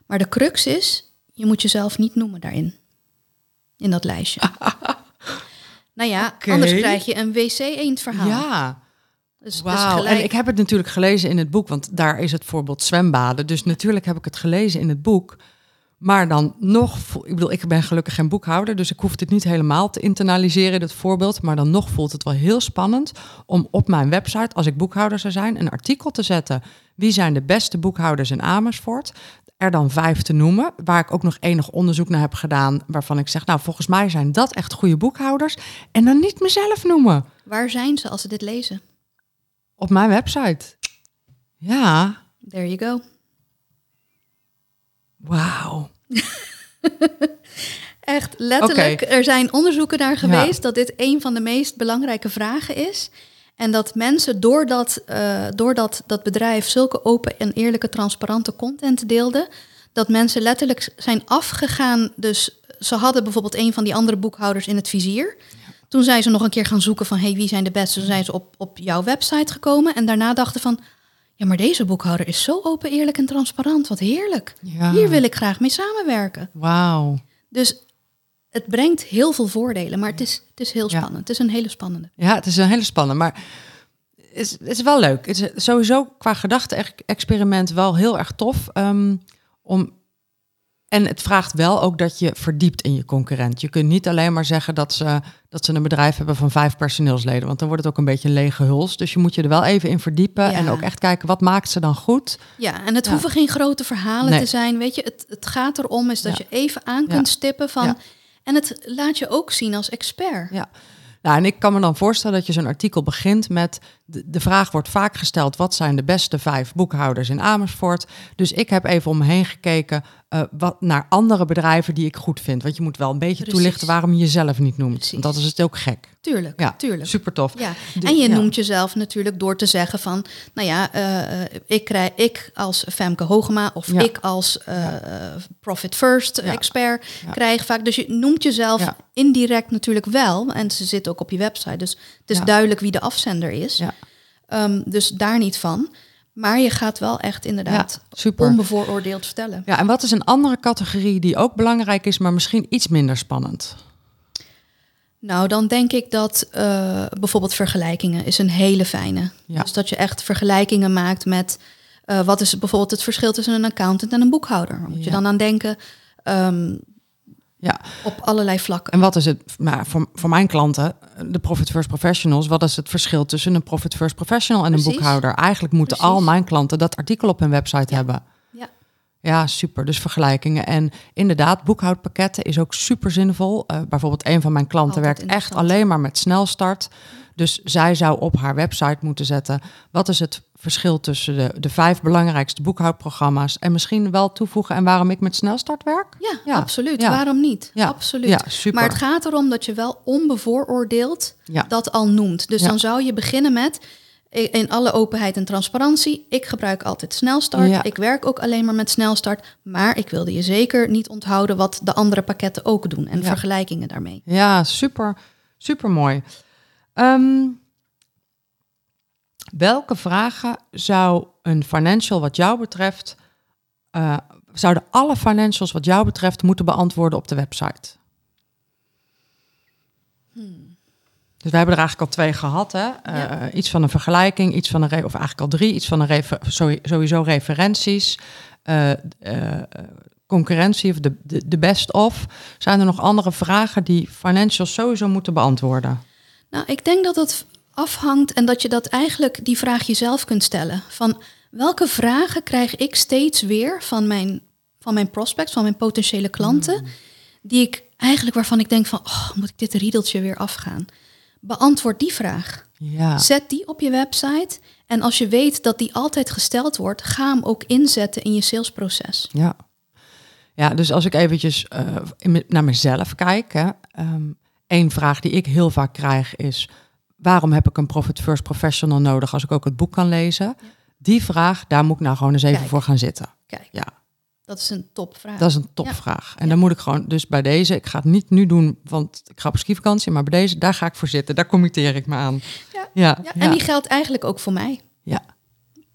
Maar de crux is, je moet jezelf niet noemen daarin. In dat lijstje. nou ja, anders krijg je een wc-eend verhaal. Ja. dus, dus Wauw, gelijk- en ik heb het natuurlijk gelezen in het boek, want daar is het voorbeeld zwembaden. Dus natuurlijk heb ik het gelezen in het boek. Maar dan nog, ik bedoel, ik ben gelukkig geen boekhouder, dus ik hoef dit niet helemaal te internaliseren, dit voorbeeld. Maar dan nog voelt het wel heel spannend om op mijn website, als ik boekhouder zou zijn, een artikel te zetten. Wie zijn de beste boekhouders in Amersfoort? Er dan vijf te noemen, waar ik ook nog enig onderzoek naar heb gedaan, waarvan ik zeg, nou, volgens mij zijn dat echt goede boekhouders. En dan niet mezelf noemen Waar zijn ze als ze dit lezen? op mijn website. Ja, There you go. wauw. Echt letterlijk. Er zijn onderzoeken naar geweest dat dit een van de meest belangrijke vragen is. En dat mensen doordat, uh, doordat dat bedrijf zulke open en eerlijke, transparante content deelde, dat mensen letterlijk zijn afgegaan. Dus ze hadden bijvoorbeeld een van die andere boekhouders in het vizier. Toen zijn ze nog een keer gaan zoeken van hey, wie zijn de beste. Toen zijn ze op, op jouw website gekomen en daarna dachten van ja, maar deze boekhouder is zo open, eerlijk en transparant. Wat heerlijk. Hier wil ik graag mee samenwerken. Wauw. Dus het brengt heel veel voordelen, maar het is, het is heel spannend. Het is een hele spannende. Ja, het is een hele spannende, maar het is, het is wel leuk. Het is sowieso qua gedachte-experiment wel heel erg tof um, om en het vraagt wel ook dat je verdiept in je concurrent. Je kunt niet alleen maar zeggen dat ze, dat ze een bedrijf hebben van vijf personeelsleden, want dan wordt het ook een beetje een lege huls. Dus je moet je er wel even in verdiepen en ook echt kijken wat maakt ze dan goed. Ja, en het hoeven geen grote verhalen te zijn. Weet je, het, het gaat erom is dat je even aan kunt stippen van. En het laat je ook zien als expert. Ja. Nou, en ik kan me dan voorstellen dat je zo'n artikel begint met de, de, vraag wordt vaak gesteld: wat zijn de beste vijf boekhouders in Amersfoort? Dus ik heb even om me heen gekeken uh, wat, naar andere bedrijven die ik goed vind. Want je moet wel een beetje toelichten waarom je jezelf niet noemt. Dat is het ook gek. Tuurlijk, ja, tuurlijk. Super tof. Ja. en je noemt jezelf natuurlijk door te zeggen van, nou ja, uh, ik krijg ik als Femke Hogema of ik als uh, Profit First expert krijg vaak. Dus je noemt jezelf indirect natuurlijk wel. En ze zit ook op je website. Dus het is duidelijk wie de afzender is. Um, dus daar niet van. Maar je gaat wel echt inderdaad super. onbevooroordeeld vertellen. Ja, en wat is een andere categorie die ook belangrijk is, maar misschien iets minder spannend? Nou, dan denk ik dat uh, bijvoorbeeld vergelijkingen is een hele fijne. Ja. Dus dat je echt vergelijkingen maakt met uh, wat is bijvoorbeeld het verschil tussen een accountant en een boekhouder. Moet je dan aan denken. Um, ja. Op allerlei vlakken. En wat is het, maar voor, voor mijn klanten, de Profit First Professionals, wat is het verschil tussen een Profit First Professional en een boekhouder? Eigenlijk moeten al mijn klanten dat artikel op hun website hebben. Ja. Super. Dus vergelijkingen. En inderdaad, boekhoudpakketten is ook super zinvol. Uh, bijvoorbeeld een van mijn klanten werkt echt alleen maar met snelstart. Dus zij zou op haar website moeten zetten: wat is het verschil tussen de, de vijf belangrijkste boekhoudprogramma's en misschien wel toevoegen en waarom ik met snelstart werk? Ja, absoluut. Waarom niet? Ja. Absoluut. Ja, super. Maar het gaat erom dat je wel onbevooroordeeld dat al noemt. Dus dan zou je beginnen met in alle openheid en transparantie. Ik gebruik altijd snelstart. Ik werk ook alleen maar met snelstart. Maar ik wilde je zeker niet onthouden wat de andere pakketten ook doen en vergelijkingen daarmee. Ja, super, super mooi. Ehm, welke vragen zou een financial wat jou betreft, uh, zouden alle financials wat jou betreft moeten beantwoorden op de website? Hmm. Dus wij hebben er eigenlijk al twee gehad. Hè? Uh, Iets van een vergelijking, iets van een, of eigenlijk al drie, iets van een refer, sowieso referenties, uh, concurrentie of de, de, de best of. Zijn er nog andere vragen die financials sowieso moeten beantwoorden? Nou, ik denk dat het afhangt en dat je dat eigenlijk die vraag jezelf kunt stellen. Van welke vragen krijg ik steeds weer van mijn, van mijn prospects, van mijn potentiële klanten, mm. die ik eigenlijk waarvan ik denk van, oh, moet ik dit riedeltje weer afgaan? Beantwoord die vraag. Ja. Zet die op je website. En als je weet dat die altijd gesteld wordt, ga hem ook inzetten in je salesproces. Ja. Ja, dus als ik eventjes uh, naar mezelf kijk, hè, um, Eén vraag die ik heel vaak krijg is: waarom heb ik een Profit First Professional nodig als ik ook het boek kan lezen? Die vraag, daar moet ik nou gewoon eens even voor gaan zitten. Kijk. Ja. Dat is een topvraag. Dat is een topvraag. En dan moet ik gewoon, dus bij deze, ik ga het niet nu doen, want ik ga op skivakantie, maar bij deze, daar ga ik voor zitten. Daar committeer ik me aan. Ja. Ja. En die geldt eigenlijk ook voor mij. Ja.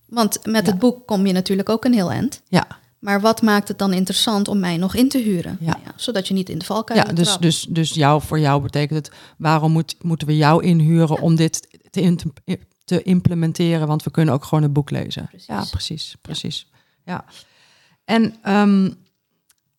Want met het boek kom je natuurlijk ook een heel eind. Ja. Maar wat maakt het dan interessant om mij nog in te huren? Ja. Nou ja zodat je niet in de valkuil Ja, dus, dus, dus jou, voor jou betekent het, waarom moet, moeten we jou inhuren om dit te, te, implementeren? Want we kunnen ook gewoon een boek lezen. Precies. Ja, precies, precies. Ja. En um,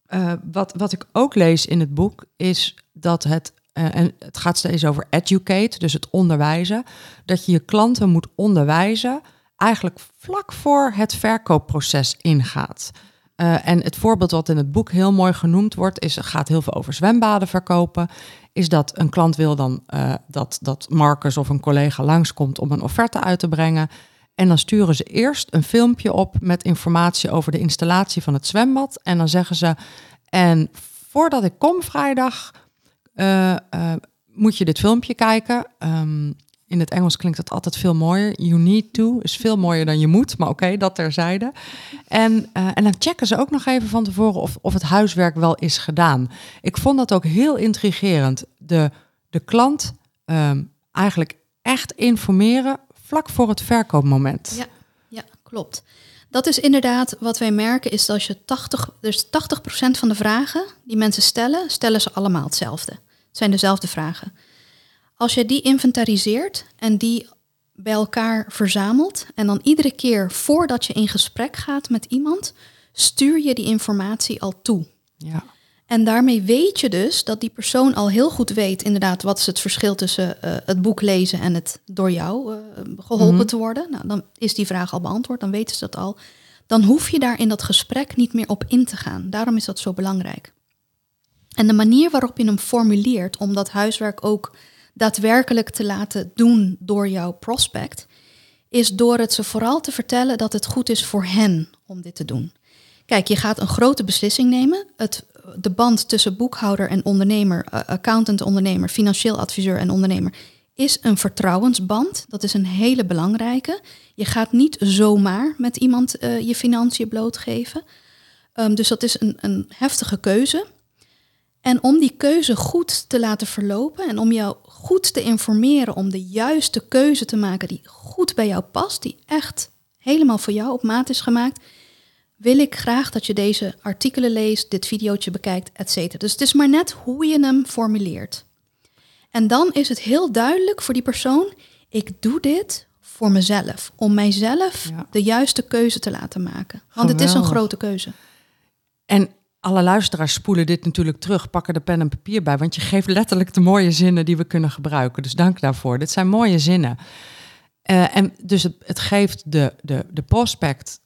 uh, wat, wat ik ook lees in het boek is dat het, uh, en het gaat steeds over educate, dus het onderwijzen, dat je je klanten moet onderwijzen eigenlijk vlak voor het verkoopproces ingaat. Uh, en het voorbeeld wat in het boek heel mooi genoemd wordt, is, gaat heel veel over zwembaden verkopen. Is dat een klant wil dan dat, dat Marcus of een collega langskomt om een offerte uit te brengen. En dan sturen ze eerst een filmpje op met informatie over de installatie van het zwembad. En dan zeggen ze, en voordat ik kom vrijdag, uh, moet je dit filmpje kijken. Um, in het Engels klinkt het altijd veel mooier. You need to is veel mooier dan je moet, maar oké, dat terzijde. En, uh, en dan checken ze ook nog even van tevoren of, of het huiswerk wel is gedaan. Ik vond dat ook heel intrigerend. De, de klant um, eigenlijk echt informeren vlak voor het verkoopmoment. Ja, ja, klopt. Dat is inderdaad wat wij merken, is dat als je 80, dus 80% van de vragen die mensen stellen, stellen ze allemaal hetzelfde. Het zijn dezelfde vragen. Als je die inventariseert en die bij elkaar verzamelt en dan iedere keer voordat je in gesprek gaat met iemand, stuur je die informatie al toe. Ja. En daarmee weet je dus dat die persoon al heel goed weet, inderdaad, wat is het verschil tussen uh, het boek lezen en het door jou uh, geholpen Mhm. te worden. Nou, dan is die vraag al beantwoord, dan weten ze dat al. Dan hoef je daar in dat gesprek niet meer op in te gaan. Daarom is dat zo belangrijk. En de manier waarop je hem formuleert om dat huiswerk ook daadwerkelijk te laten doen door jouw prospect, is door het ze vooral te vertellen dat het goed is voor hen om dit te doen. Kijk, je gaat een grote beslissing nemen. Het, de band tussen boekhouder en ondernemer, uh, accountant, ondernemer, financieel adviseur en ondernemer is een vertrouwensband. Dat is een hele belangrijke. Je gaat niet zomaar met iemand uh, je financiën blootgeven. Um, dus dat is een, een heftige keuze. En om die keuze goed te laten verlopen en om jou goed te informeren om de juiste keuze te maken die goed bij jou past, die echt helemaal voor jou op maat is gemaakt, wil ik graag dat je deze artikelen leest, dit videootje bekijkt, et cetera. Dus het is maar net hoe je hem formuleert. En dan is het heel duidelijk voor die persoon, ik doe dit voor mezelf, om mijzelf Ja. de juiste keuze te laten maken. Want het is een grote keuze. En alle luisteraars spoelen dit natuurlijk terug, pakken de pen en papier bij, want je geeft letterlijk de mooie zinnen die we kunnen gebruiken. Dus dank daarvoor. Dit zijn mooie zinnen. Eh, en dus het, het geeft de, de, de prospect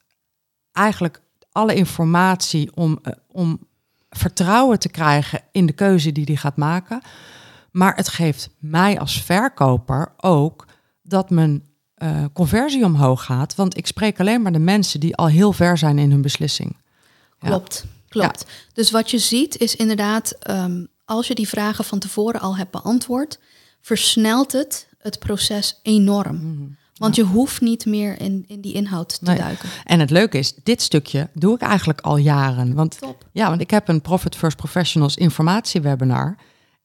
eigenlijk alle informatie om, eh, om vertrouwen te krijgen in de keuze die hij gaat maken. Maar het geeft mij als verkoper ook dat mijn eh, conversie omhoog gaat. Want ik spreek alleen maar de mensen die al heel ver zijn in hun beslissing. Ja. Klopt, klopt. Dus wat je ziet is inderdaad, ehm, als je die vragen van tevoren al hebt beantwoord, versnelt het het proces enorm. Want je hoeft niet meer in, in die inhoud te Nee. duiken. En het leuke is, dit stukje doe ik eigenlijk al jaren. Want Top. ja, want ik heb een Profit First Professionals informatiewebinar.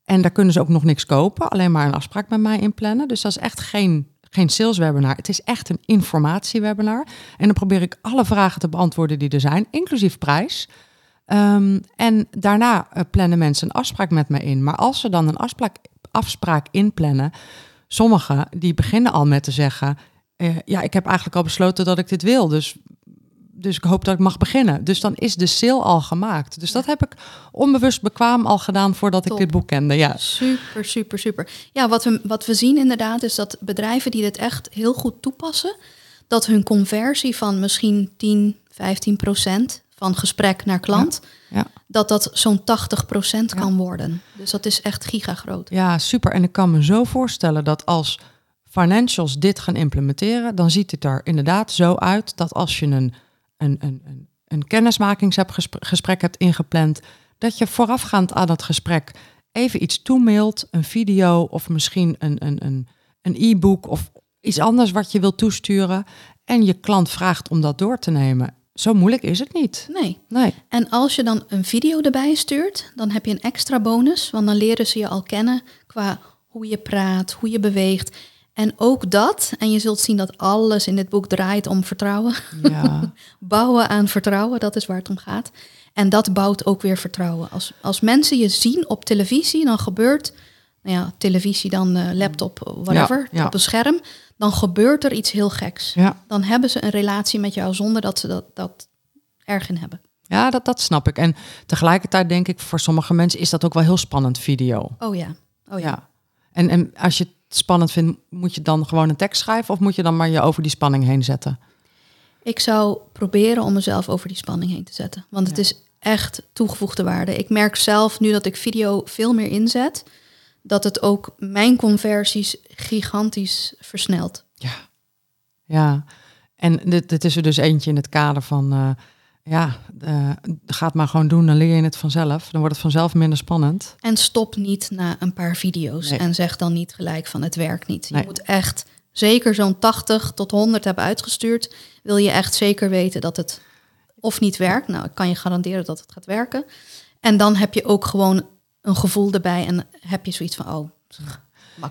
En daar kunnen ze ook nog niks kopen, alleen maar een afspraak met mij inplannen. Dus dat is echt geen, geen sales webinar. Het is echt een informatiewebinar. En dan probeer ik alle vragen te beantwoorden die er zijn, inclusief prijs. Ehm, en daarna eh, plannen mensen een afspraak met me in. Maar als ze dan een afspraak, afspraak inplannen, sommigen die beginnen al met te zeggen: eh, Ja, ik heb eigenlijk al besloten dat ik dit wil. Dus, dus ik hoop dat ik mag beginnen. Dus dan is de sale al gemaakt. Dus dat heb ik onbewust bekwaam al gedaan voordat ik dit boek kende. Ja, Super, super, super. Ja, wat we, wat we zien inderdaad is dat bedrijven die dit echt heel goed toepassen, dat hun conversie van misschien 10, 15 procent van gesprek naar klant, ja. Dat dat zo'n 80 procent kan worden. Dus dat is echt gigagroot. Ja, super. En ik kan me zo voorstellen dat als financials dit gaan implementeren, dan ziet het er inderdaad zo uit dat als je een, een, een, een, een kennismakingsgesprek hebt ingepland, dat je voorafgaand aan dat gesprek even iets toemailt, een video of misschien een, een, een, een e-book of iets anders wat je wilt toesturen en je klant vraagt om dat door te nemen. Zo moeilijk is het niet. Nee. Nee. En als je dan een video erbij stuurt, dan heb je een extra bonus, want dan leren ze je al kennen qua hoe je praat, hoe je beweegt. En ook dat, en je zult zien dat alles in dit boek draait om vertrouwen. Ja. Bouwen aan vertrouwen, dat is waar het om gaat. En dat bouwt ook weer vertrouwen. Als, als mensen je zien op televisie, dan gebeurt, nou ja, televisie dan, eh, laptop, whatever, Ja, ja. op een scherm, dan gebeurt er iets heel geks. ja. Dan hebben ze een relatie met jou zonder dat ze dat, dat erg in hebben. Ja, dat, dat snap ik. En tegelijkertijd denk ik, voor sommige mensen is dat ook wel heel spannend video. Oh ja, oh ja. Ja. En, en als je het spannend vindt, moet je dan gewoon een tekst schrijven of moet je dan maar je over die spanning heen zetten? Ik zou proberen om mezelf over die spanning heen te zetten. Want het Ja. is echt toegevoegde waarde. Ik merk zelf nu dat ik video veel meer inzet, dat het ook mijn conversies gigantisch versnelt. Ja. Ja. En dit, dit is er dus eentje in het kader van, eh, ja, uh, ga het maar gewoon doen, dan leer je het vanzelf. Dan wordt het vanzelf minder spannend. En stop niet na een paar video's en zeg dan niet gelijk van het werkt niet. Je moet echt zeker zo'n 80 tot 100 hebben uitgestuurd. Wil je echt zeker weten dat het of niet werkt? Nou, ik kan je garanderen dat het gaat werken. En dan heb je ook gewoon een gevoel erbij en heb je zoiets van, oh,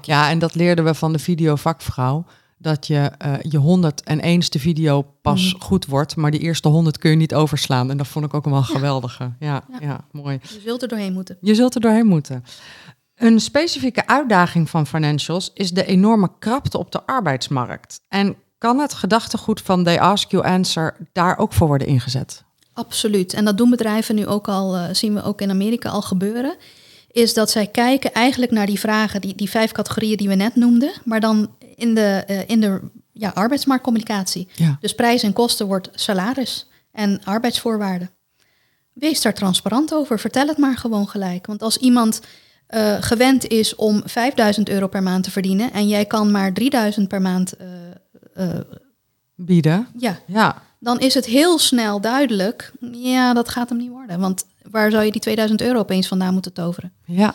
Ja, en dat leerden we van de videovakvrouw dat je uh, je 101ste video pas mhm. goed wordt, maar die eerste 100 kun je niet overslaan. En dat vond ik ook wel ja. geweldige. Ja, ja, mooi. Je zult er doorheen moeten. Je zult er doorheen moeten. Een specifieke uitdaging van financials is de enorme krapte op de arbeidsmarkt. En kan het gedachtegoed van They Ask You Answer daar ook voor worden ingezet? Absoluut. En dat doen bedrijven nu ook al, uh, zien we ook in Amerika al gebeuren. Is dat zij kijken eigenlijk naar die vragen, die, die vijf categorieën die we net noemden, maar dan in de, uh, in de ja, arbeidsmarktcommunicatie. Ja. Dus prijs en kosten wordt salaris en arbeidsvoorwaarden. Wees daar transparant over. Vertel het maar gewoon gelijk. Want als iemand uh, gewend is om 5000 euro per maand te verdienen en jij kan maar 3000 per maand uh, bieden, ja. Ja. Dan is het heel snel duidelijk, ja, dat gaat hem niet worden. Want waar zou je die 2000 euro opeens vandaan moeten toveren? Ja,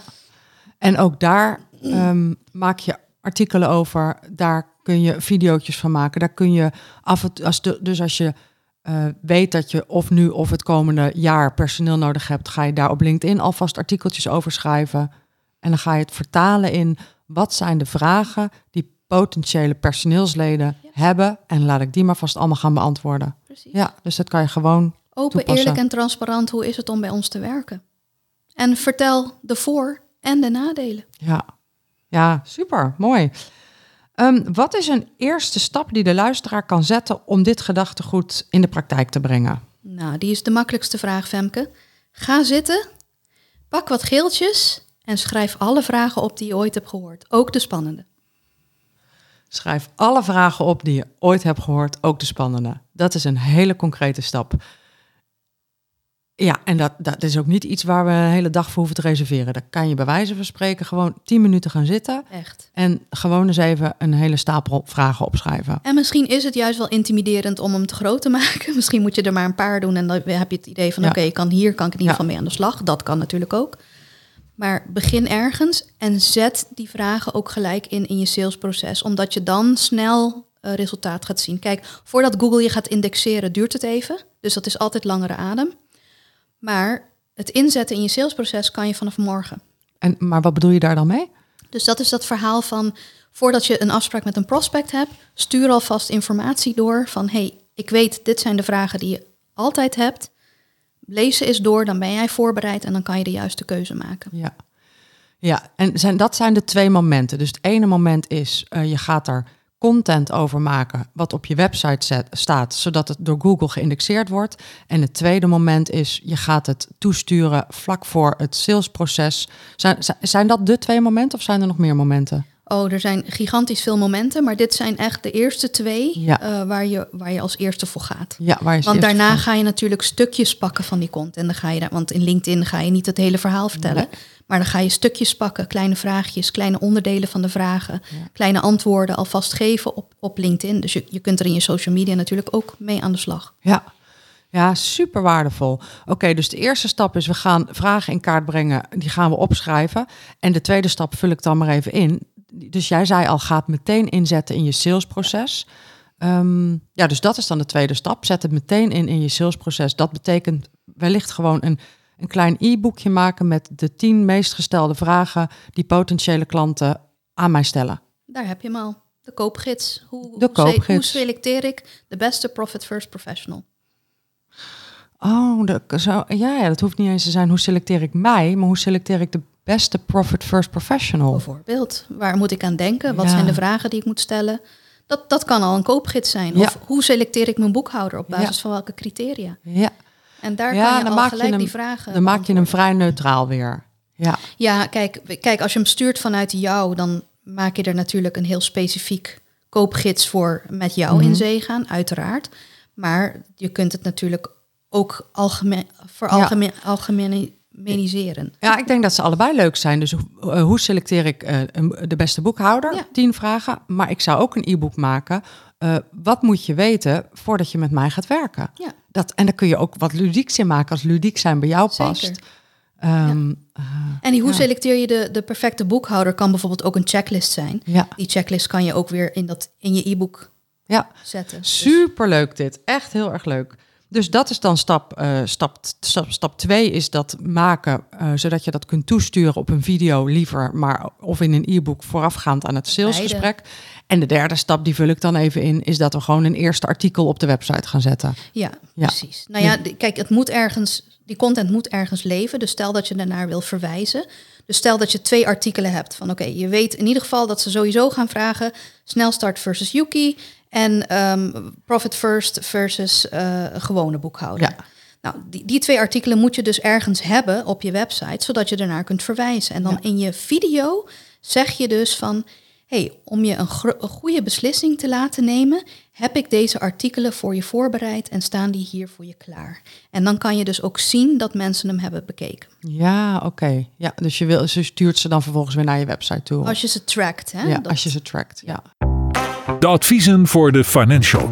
en ook daar um, maak je artikelen over. Daar kun je video's van maken. Daar kun je af en toe, als de, dus als je uh, weet dat je of nu of het komende jaar personeel nodig hebt, ga je daar op LinkedIn alvast artikeltjes over schrijven. En dan ga je het vertalen in wat zijn de vragen die potentiële personeelsleden hebben. En laat ik die maar vast allemaal gaan beantwoorden. Precies. Ja, dus dat kan je gewoon. Open, eerlijk en transparant. Hoe is het om bij ons te werken? En vertel de voor- en de nadelen. Ja, ja, super, mooi. Um, wat is een eerste stap die de luisteraar kan zetten om dit gedachtegoed in de praktijk te brengen? Nou, die is de makkelijkste vraag, Femke. Ga zitten, pak wat geeltjes en schrijf alle vragen op die je ooit hebt gehoord, ook de spannende. Schrijf alle vragen op die je ooit hebt gehoord, ook de spannende. Dat is een hele concrete stap. Ja, en dat, dat is ook niet iets waar we een hele dag voor hoeven te reserveren. Daar kan je bij wijze van spreken gewoon tien minuten gaan zitten. Echt. En gewoon eens even een hele stapel vragen opschrijven. En misschien is het juist wel intimiderend om hem te groot te maken. Misschien moet je er maar een paar doen en dan heb je het idee van... oké, okay, kan hier kan ik in ieder geval mee aan de slag. Dat kan natuurlijk ook. Maar begin ergens en zet die vragen ook gelijk in in je salesproces. Omdat je dan snel uh, resultaat gaat zien. Kijk, voordat Google je gaat indexeren duurt het even. Dus dat is altijd langere adem. Maar het inzetten in je salesproces kan je vanaf morgen. En, maar wat bedoel je daar dan mee? Dus dat is dat verhaal van voordat je een afspraak met een prospect hebt, stuur alvast informatie door van hey, ik weet, dit zijn de vragen die je altijd hebt. Lees ze eens door, dan ben jij voorbereid en dan kan je de juiste keuze maken. Ja, ja en zijn, dat zijn de twee momenten. Dus het ene moment is, uh, je gaat er content over maken wat op je website staat, zodat het door Google geïndexeerd wordt. En het tweede moment is, je gaat het toesturen vlak voor het salesproces. Zijn, zijn dat de twee momenten of zijn er nog meer momenten? Oh, er zijn gigantisch veel momenten, maar dit zijn echt de eerste twee ja. uh, waar, je, waar je als eerste voor gaat. Ja, waar je want daarna ga je natuurlijk stukjes pakken van die content. En dan ga je want in LinkedIn ga je niet het hele verhaal vertellen. Maar dan ga je stukjes pakken, kleine vraagjes, kleine onderdelen van de vragen, kleine antwoorden alvast geven op, op LinkedIn. Dus je, je kunt er in je social media natuurlijk ook mee aan de slag. Ja, ja, super waardevol. Oké, dus de eerste stap is we gaan vragen in kaart brengen, die gaan we opschrijven. En de tweede stap vul ik dan maar even in. Dus jij zei al, gaat meteen inzetten in je salesproces. Um, ja, dus dat is dan de tweede stap. Zet het meteen in in je salesproces. Dat betekent wellicht gewoon een een klein e-boekje maken met de tien meest gestelde vragen die potentiële klanten aan mij stellen. Daar heb je hem al. De koopgids. Hoe, de koopgids. Hoe, selecteer ik de beste Profit First Professional? Oh, de, zo, ja, ja, dat hoeft niet eens te zijn hoe selecteer ik mij, maar hoe selecteer ik de beste Profit First Professional? Bijvoorbeeld, waar moet ik aan denken? Wat zijn de vragen die ik moet stellen? Dat, dat kan al een koopgids zijn. Of hoe selecteer ik mijn boekhouder op basis van welke criteria? Ja. En daar kan je dan al maak gelijk je hem, die vragen Dan maak je hem vrij neutraal weer. Ja, ja kijk, kijk, als je hem stuurt vanuit jou, dan maak je er natuurlijk een heel specifiek koopgids voor met jou in mhm. zee gaan, uiteraard. Maar je kunt het natuurlijk ook algemeen, voor algemeen, ja. Algemeniseren. Ja, ik denk dat ze allebei leuk zijn. Dus hoe eh, selecteer ik uh, de beste boekhouder? Ja. Tien vragen. Maar ik zou ook een e-book maken. Uh, wat moet je weten voordat je met mij gaat werken? Ja. dat, en daar kun je ook wat ludieks in maken als ludiek zijn bij jou past. Zeker. Eh, En die, hoe Ja. selecteer je de, de perfecte boekhouder? Kan bijvoorbeeld ook een checklist zijn. ja, Die checklist kan je ook weer in, dat, in je e-book ja, zetten. Dus- superleuk dit. Echt heel erg leuk. Dus dat is dan stap, eh, stap, stap, stap twee is dat maken, eh, zodat je dat kunt toesturen op een video liever, maar of in een e-book voorafgaand aan het salesgesprek. En de derde stap, die vul ik dan even in, is dat we gewoon een eerste artikel op de website gaan zetten. Ja, Ja. precies. Nou ja, kijk, het moet ergens, die content moet ergens leven. Dus stel dat je daarnaar wil verwijzen. Dus stel dat je twee artikelen hebt van oké, je weet in ieder geval dat ze sowieso gaan vragen snelstart versus Yuki en ehm, profit first versus eh, gewone boekhouder. Ja. Nou, die, die twee artikelen moet je dus ergens hebben op je website, zodat je ernaar kunt verwijzen. En dan Ja. in je video zeg je dus van, hey, om je een, goede beslissing te laten nemen, heb ik deze artikelen voor je voorbereid en staan die hier voor je klaar. En dan kan je dus ook zien dat mensen hem hebben bekeken. Ja, oké. Ja, dus je, wil, ze stuurt ze dan vervolgens weer naar je website toe. Als je ze trackt, hè? ja, dat- als je ze trackt. Ja. De adviezen voor de financial.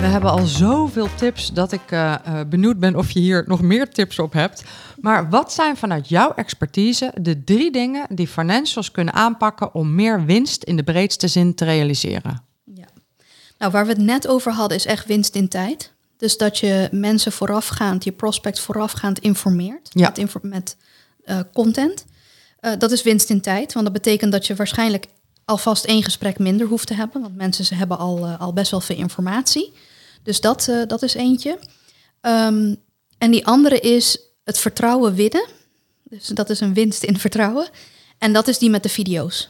We hebben al zoveel tips dat ik eh, eh, benieuwd ben of je hier nog meer tips op hebt. Maar wat zijn vanuit jouw expertise de drie dingen die financials kunnen aanpakken om meer winst in de breedste zin te realiseren? Ja. Nou, waar we het net over hadden, is echt winst in tijd. Dus dat je mensen voorafgaand, je prospect voorafgaand informeert Ja. met, met eh, content. Eh, dat is winst in tijd, want dat betekent dat je waarschijnlijk alvast één gesprek minder hoeft te hebben, want mensen ze hebben al, eh, al best wel veel informatie. Dus dat, eh, dat is eentje. Ehm, en die andere is het vertrouwen winnen. Dus dat is een winst in vertrouwen. En dat is die met de video's.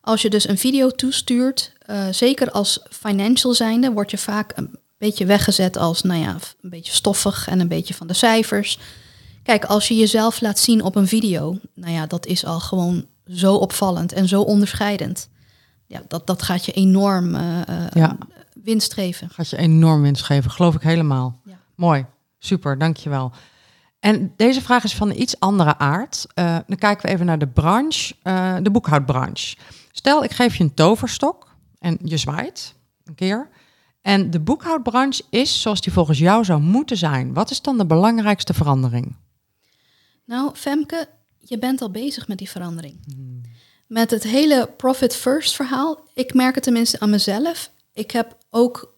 Als je dus een video toestuurt, eh, zeker als financial zijnde, word je vaak een beetje weggezet als, nou ja, een beetje stoffig en een beetje van de cijfers. Kijk, als je jezelf laat zien op een video, nou ja, dat is al gewoon zo opvallend en zo onderscheidend. Ja, dat, dat gaat je enorm eh, eh, Ja. winst geven. Gaat je enorm winst geven, geloof ik helemaal. Ja. Mooi, super, dankjewel. En deze vraag is van een iets andere aard. Eh, dan kijken we even naar de branche, de boekhoudbranche. Stel, ik geef je een toverstok en je zwaait een keer. En de boekhoudbranche is zoals die volgens jou zou moeten zijn. Wat is dan de belangrijkste verandering? Nou, Femke, je bent al bezig met die verandering. Met het hele profit first verhaal. Ik merk het tenminste aan mezelf. Ik heb ook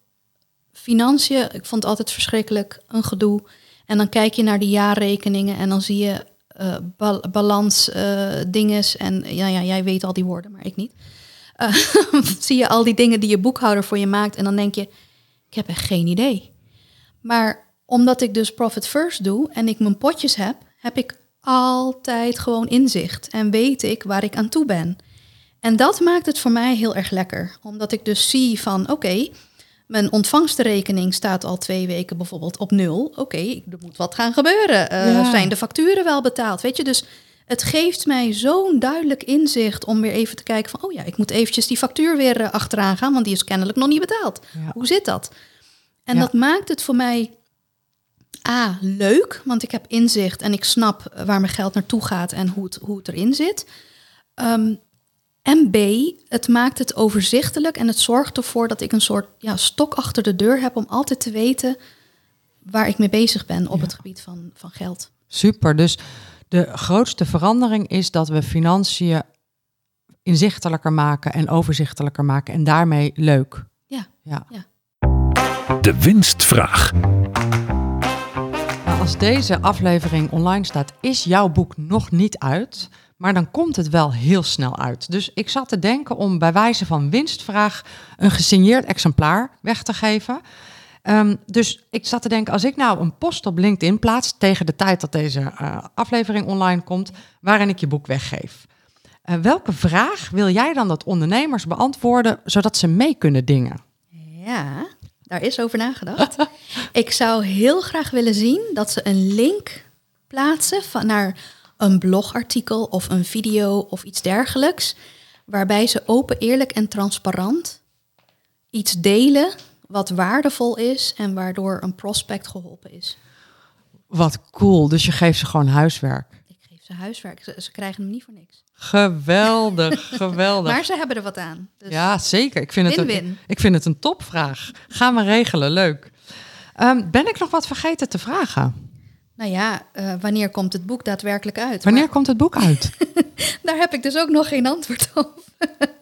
financiën. Ik vond het altijd verschrikkelijk een gedoe. En dan kijk je naar de jaarrekeningen en dan zie je dinges. En ja, ja, jij weet al die woorden, maar ik niet. Eh, zie je al die dingen die je boekhouder voor je maakt. En dan denk je, ik heb echt geen idee. Maar omdat ik dus profit first doe en ik mijn potjes heb, heb ik altijd gewoon inzicht en weet ik waar ik aan toe ben. En dat maakt het voor mij heel erg lekker, omdat ik dus zie van oké, mijn ontvangstenrekening staat al twee weken bijvoorbeeld op nul. Oké, er moet wat gaan gebeuren. Eh, Ja. Zijn de facturen wel betaald? Weet je, dus het geeft mij zo'n duidelijk inzicht om weer even te kijken van, oh ja, ik moet eventjes die factuur weer eh, achteraan gaan, want die is kennelijk nog niet betaald. Ja. Hoe zit dat? En Ja. dat maakt het voor mij A, leuk, want ik heb inzicht en ik snap waar mijn geld naartoe gaat en hoe het, hoe het erin zit. Ehm, en B, het maakt het overzichtelijk en het zorgt ervoor dat ik een soort ja, stok achter de deur heb om altijd te weten waar ik mee bezig ben op Ja. het gebied van, van geld. Super. Dus de grootste verandering is dat we financiën inzichtelijker maken en overzichtelijker maken en daarmee leuk. Ja. ja. De winstvraag. Als deze aflevering online staat, is jouw boek nog niet uit. Maar dan komt het wel heel snel uit. Dus ik zat te denken om bij wijze van winstvraag een gesigneerd exemplaar weg te geven. Ehm, dus ik zat te denken, als ik nou een post op LinkedIn plaats tegen de tijd dat deze eh, aflevering online komt, waarin ik je boek weggeef. eh, welke vraag wil jij dan dat ondernemers beantwoorden, zodat ze mee kunnen dingen? Ja, daar is over nagedacht. ik zou heel graag willen zien dat ze een link plaatsen van naar een blogartikel of een video of iets dergelijks, waarbij ze open, eerlijk en transparant iets delen wat waardevol is en waardoor een prospect geholpen is. Wat cool, dus je geeft ze gewoon huiswerk. Ze huiswerk, ze, ze krijgen hem niet voor niks. Geweldig, geweldig. Maar ze hebben er wat aan. Dus Ja, zeker. Ik vind, het een, ik vind het een topvraag. Gaan we regelen, leuk. Ehm, ben ik nog wat vergeten te vragen? Nou ja, uh, wanneer komt het boek daadwerkelijk uit? Wanneer maar... komt het boek uit? Daar heb ik dus ook nog geen antwoord op.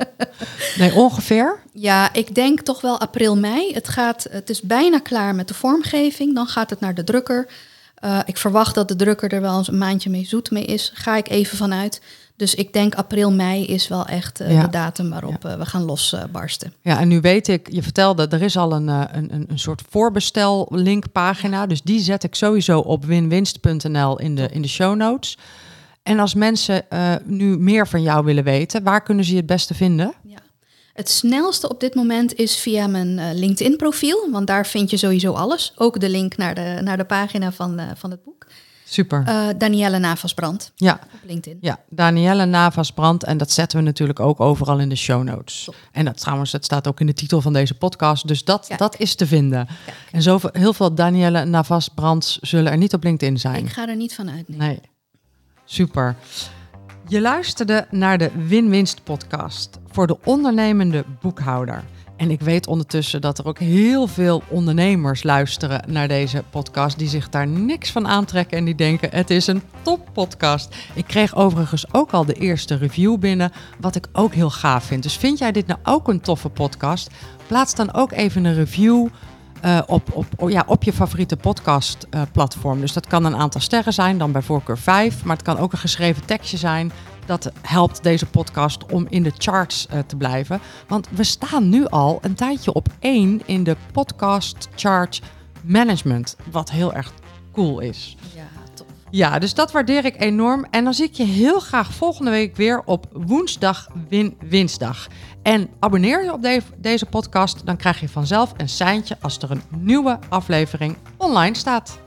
nee, ongeveer? Ja, ik denk toch wel april, mei. Het, gaat, het is bijna klaar met de vormgeving. Dan gaat het naar de drukker. Uh, ik verwacht dat de drukker er wel eens een maandje mee zoet mee is. Ga ik even vanuit. Dus ik denk april, mei is wel echt uh, de datum waarop uh, we gaan losbarsten. ja, en nu weet ik, je vertelde, er is al een, een, een soort voorbestel-linkpagina. Dus die zet ik sowieso op winwinst.nl in de, in de show notes. En als mensen nu meer van jou willen weten, waar kunnen ze je het beste vinden? Het snelste op dit moment is via mijn uh, LinkedIn-profiel, want daar vind je sowieso alles. Ook de link naar de, naar de pagina van, uh, van het boek. Super. Uh, Danielle Navasbrand ja. op LinkedIn. Ja, Danielle Navasbrand. En dat zetten we natuurlijk ook overal in de show notes. Top. En dat trouwens, dat staat ook in de titel van deze podcast. Dus dat, dat is te vinden. Kijk. En zoveel, heel veel Danielle Navasbrands zullen er niet op LinkedIn zijn. Ik ga er niet van uit. Nee. nee. Super. Je luisterde naar de Win-Winst podcast voor de ondernemende boekhouder. En ik weet ondertussen dat er ook heel veel ondernemers luisteren naar deze podcast die zich daar niks van aantrekken en die denken het is een top podcast. Ik kreeg overigens ook al de eerste review binnen, wat ik ook heel gaaf vind. Dus vind jij dit nou ook een toffe podcast? Plaats dan ook even een review uh, op, op, ja, op je favoriete podcastplatform. Uh, dus dat kan een aantal sterren zijn, dan bij voorkeur vijf. Maar het kan ook een geschreven tekstje zijn. Dat helpt deze podcast om in de charts uh, te blijven. Want we staan nu al een tijdje op één in de podcast chart management. Wat heel erg cool is. Ja, tof. Ja, dus dat waardeer ik enorm. En dan zie ik je heel graag volgende week weer op woensdag Win Winsdag. En abonneer je op de deze podcast, dan krijg je vanzelf een seintje als er een nieuwe aflevering online staat.